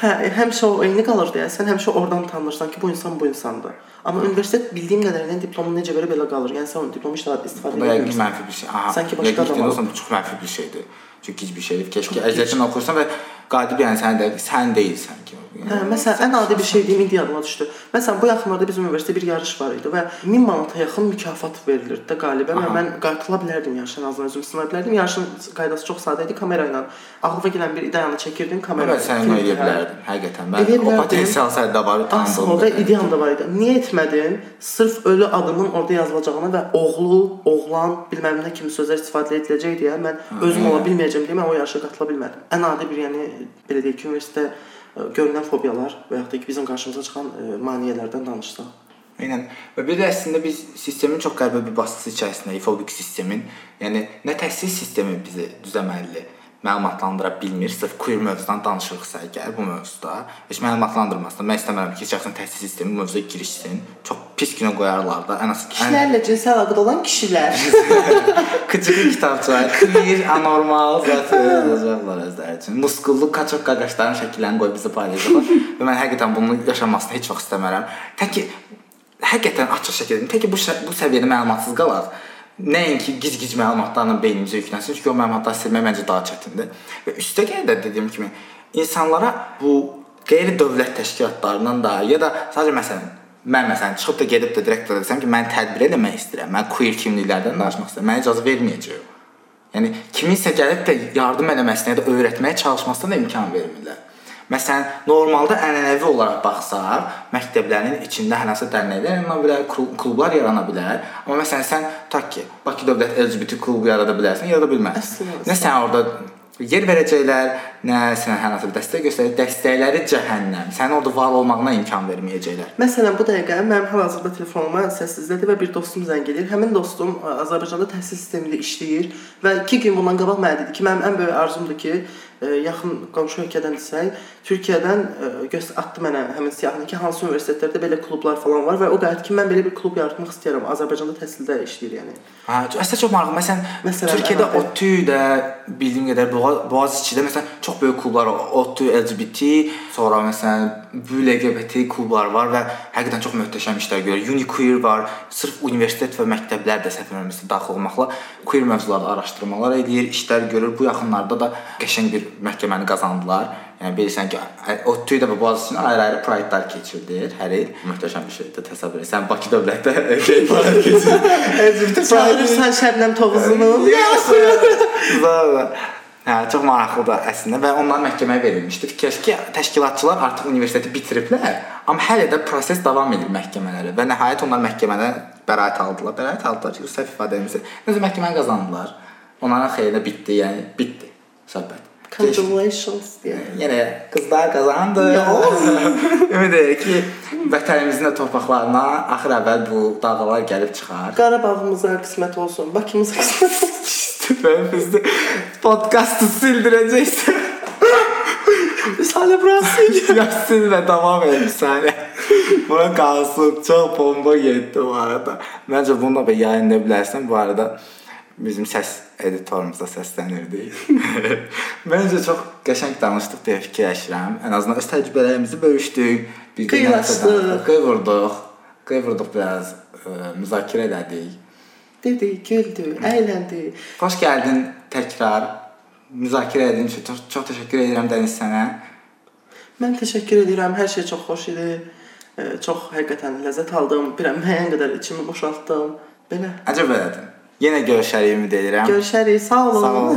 Hə, həmişə o eyni qalır deyə sən həmişə oradan tanınırsan ki, bu insan bu insandır. Amma universitet bildiyim qədərilə diplomu necə verə belə qalır. Yəni sən o diplomu istifadə edə bilmirsən. Bu mənfi bir şey. Aha. Sanki başqa adam olsa çox mənfi bir şeydir. Çünki heç bir şeydir. Keşke əziyyətini oxursan və qadib yəni sən də sən deyilsən ki. Hə, məsələn, ən adi bir şey deyim, indi yadıma düşdü. Məsələn, bu yaxınlarda bizim universitetdə bir yarış var idi və 1000 manata yaxın mükafat verilirdi də qalibə və mən qatıla bilərdim yarışın azından özüm sınaya bilərdim. Yarışın qaydası çox sadə idi, kamera ilə ağlıma gələn bir ideyanı çəkirdin, kamera ilə. Sən edə bilərdin, həqiqətən. Mən o potensial səndə var, tanıdım. Orada ideyam da var idi. Niyə etmədin? Sırf ölü adımın orada yazılacağını və oğlu, oğlan, bilməm nə kimi sözlər istifadə ediləcək deyə mən özüm ola bilməyəcəm deyə mən o yarışa qatıla bilmədim. Ən adi bir, yəni belə deyək ki, universitetdə görünən fobiyalar və yaxud da ki, bizim qarşımıza çıxan maneələrdən danışsaq. Eynən. Və bir də əslində biz sistemin çox qəribə bir bastısı içərisindəyik, fobik sistemin. Yəni nə təhsil sistemi bizi düzəməlidir məlumatlandıra bilmir. Sırf queer mövzudan danışırıqsa əgər bu mövzuda heç məlumatlandırmasın. Mən istəmirəm ki, şəxsən təhsil sistemi bu mövzuya girişsin. Çox pis günə qoyarlar da. Ən az kişilərlə cinsi əlaqədə olan kişilər. Küçük kitabçılar, queer, anormal zət yazacaqlar özləri üçün. Muskullu kaçok qaqaşların şəkillərini qoyub bizə paylaşacaqlar. Və mən həqiqətən bunu yaşamasını heç vaxt istəmərəm. Tək ki həqiqətən açıq şəkildə, tək ki bu bu səviyyədə məlumatsız qalaq nəinki gic-gic məlumatlarla beynimizə yüklənsin, çünki o məlumatları silmək məncə daha çətindir. Və üstəgəl də dediyim kimi insanlara bu qeyri-dövlət təşkilatlarından da ya da sadəcə məsələn mən məsələn çıxıb da gedib də direktora desəm ki, mən tədbir eləmək istəyirəm, mən queer kimliklərdən danışmaq istəyirəm, mənə icazə verməyəcək. Yəni kiminsə gəlib də yardım eləməsinə ya da öyrətməyə çalışmasına da imkan vermirlər. Məsələn, normalda ənənəvi olaraq baxsaq, məktəblərin içində hər hansı dərnəklər yarana bilər, klublar yarana bilər. Amma məsələn sən tak ki, Bakı Dövlət LGBT klubu yarada bilərsən, yarada bilməzsən. Nə sən orada yer verəcəklər, nə sənə hər hansı bir dəstək göstərəcək, dəstəkləri cəhənnəm. Sənin orada var olmağına imkan verməyəcəklər. Məsələn, bu dəqiqə mənim hal-hazırda telefonuma səssizlədi və bir dostum zəng edir. Həmin dostum Azərbaycanda təhsil sistemində işləyir və 2 gün bundan qabaq mənə dedi ki, mənim ən böyük arzumdur ki, yaxın qonşu ölkədən desək, Türkiyədən göz atdı mənə həmin siyahını ki, hansı universitetlərdə belə klublar falan var və o qərt ki, mən belə bir klub yaratmaq istəyirəm. Azərbaycanda təhsildə işləyir yəni. Hə, əslində çox maraqlı. Məsələn, məsələn Türkiyədə ODTÜ-də bildiyim qədər Boğaziçi'də məsələn çox böyük klublar var. ODTÜ LGBT, sonra məsələn LGBT klublar var və həqiqətən çox möhtəşəm işlər görür. Uniqueer var. Sırf universitet və məktəblər də səhv etmirəmsə daxil olmaqla queer mövzularda araşdırmalar eləyir, işlər görür. Bu yaxınlarda da qəşəng bir məhkəməni qazandılar. Yəni bilirsən ki, o tüy də bu Boğaziçi'nin ayrı-ayrı pride-lar keçirdir hər il. Möhtəşəm bir şeydir, təsəvvür et. Sən Bakı dövlətdə gay pride keçir. LGBT pride-sən Şəbnəm Tovuzunu. Zəvə. Hə, çox maraqlıdır əslində və onlar məhkəməyə verilmişdi. Fikirləş ki, təşkilatçılar artıq universiteti bitiriblər, amma hələ də proses davam edir məhkəmələrə və nəhayət onlar məhkəmədə bəraət aldılar. Bəraət aldılar ki, səhv ifadəmizi. Nəzə məhkəməni qazandılar. Onların xeyrinə bitdi, yəni bitdi söhbət. Congratulations deyə. Yenə qızlar qazandı. Ümid edirəm ki, vətənimizin də torpaqlarına axır əvvəl bu dalğalar gəlib çıxar. Qarabağımıza qismət olsun, Bakımıza qismət olsun. Ben bizi podcast'ı sildirəcəksən. Hala burası. ya sil və davam et bir saniyə. Buna qalsın. Çox bomba getdi bu arada. Məncə bunu da yayınlaya bilərsən. Bu arada bizim səs editorumuza səslənirdik. Məncə çox qəşəng danışdıq deyə fikirləşirəm. Ən azından öz təcrübələrimizi bölüşdük. Bir Qıyasdıq. Qıyvurdıq. Qıyvurdıq biraz, ə, müzakirə elədik. Dedi, güldü, əyləndi. Xoş gəldin təkrar. Müzakirə etdiyin üçün çox, çox təşəkkür edirəm Dəniz sənə. Mən təşəkkür edirəm. Hər şey çox xoş idi. E, Çox həqiqətən ləzzət aldım. Bir müəyyən qədər içimi boşaltdım. Belə. Əcəb elədin. Yenə görüşərik ümid edirəm. Görüşərik. Sağ olun. Sağ ol.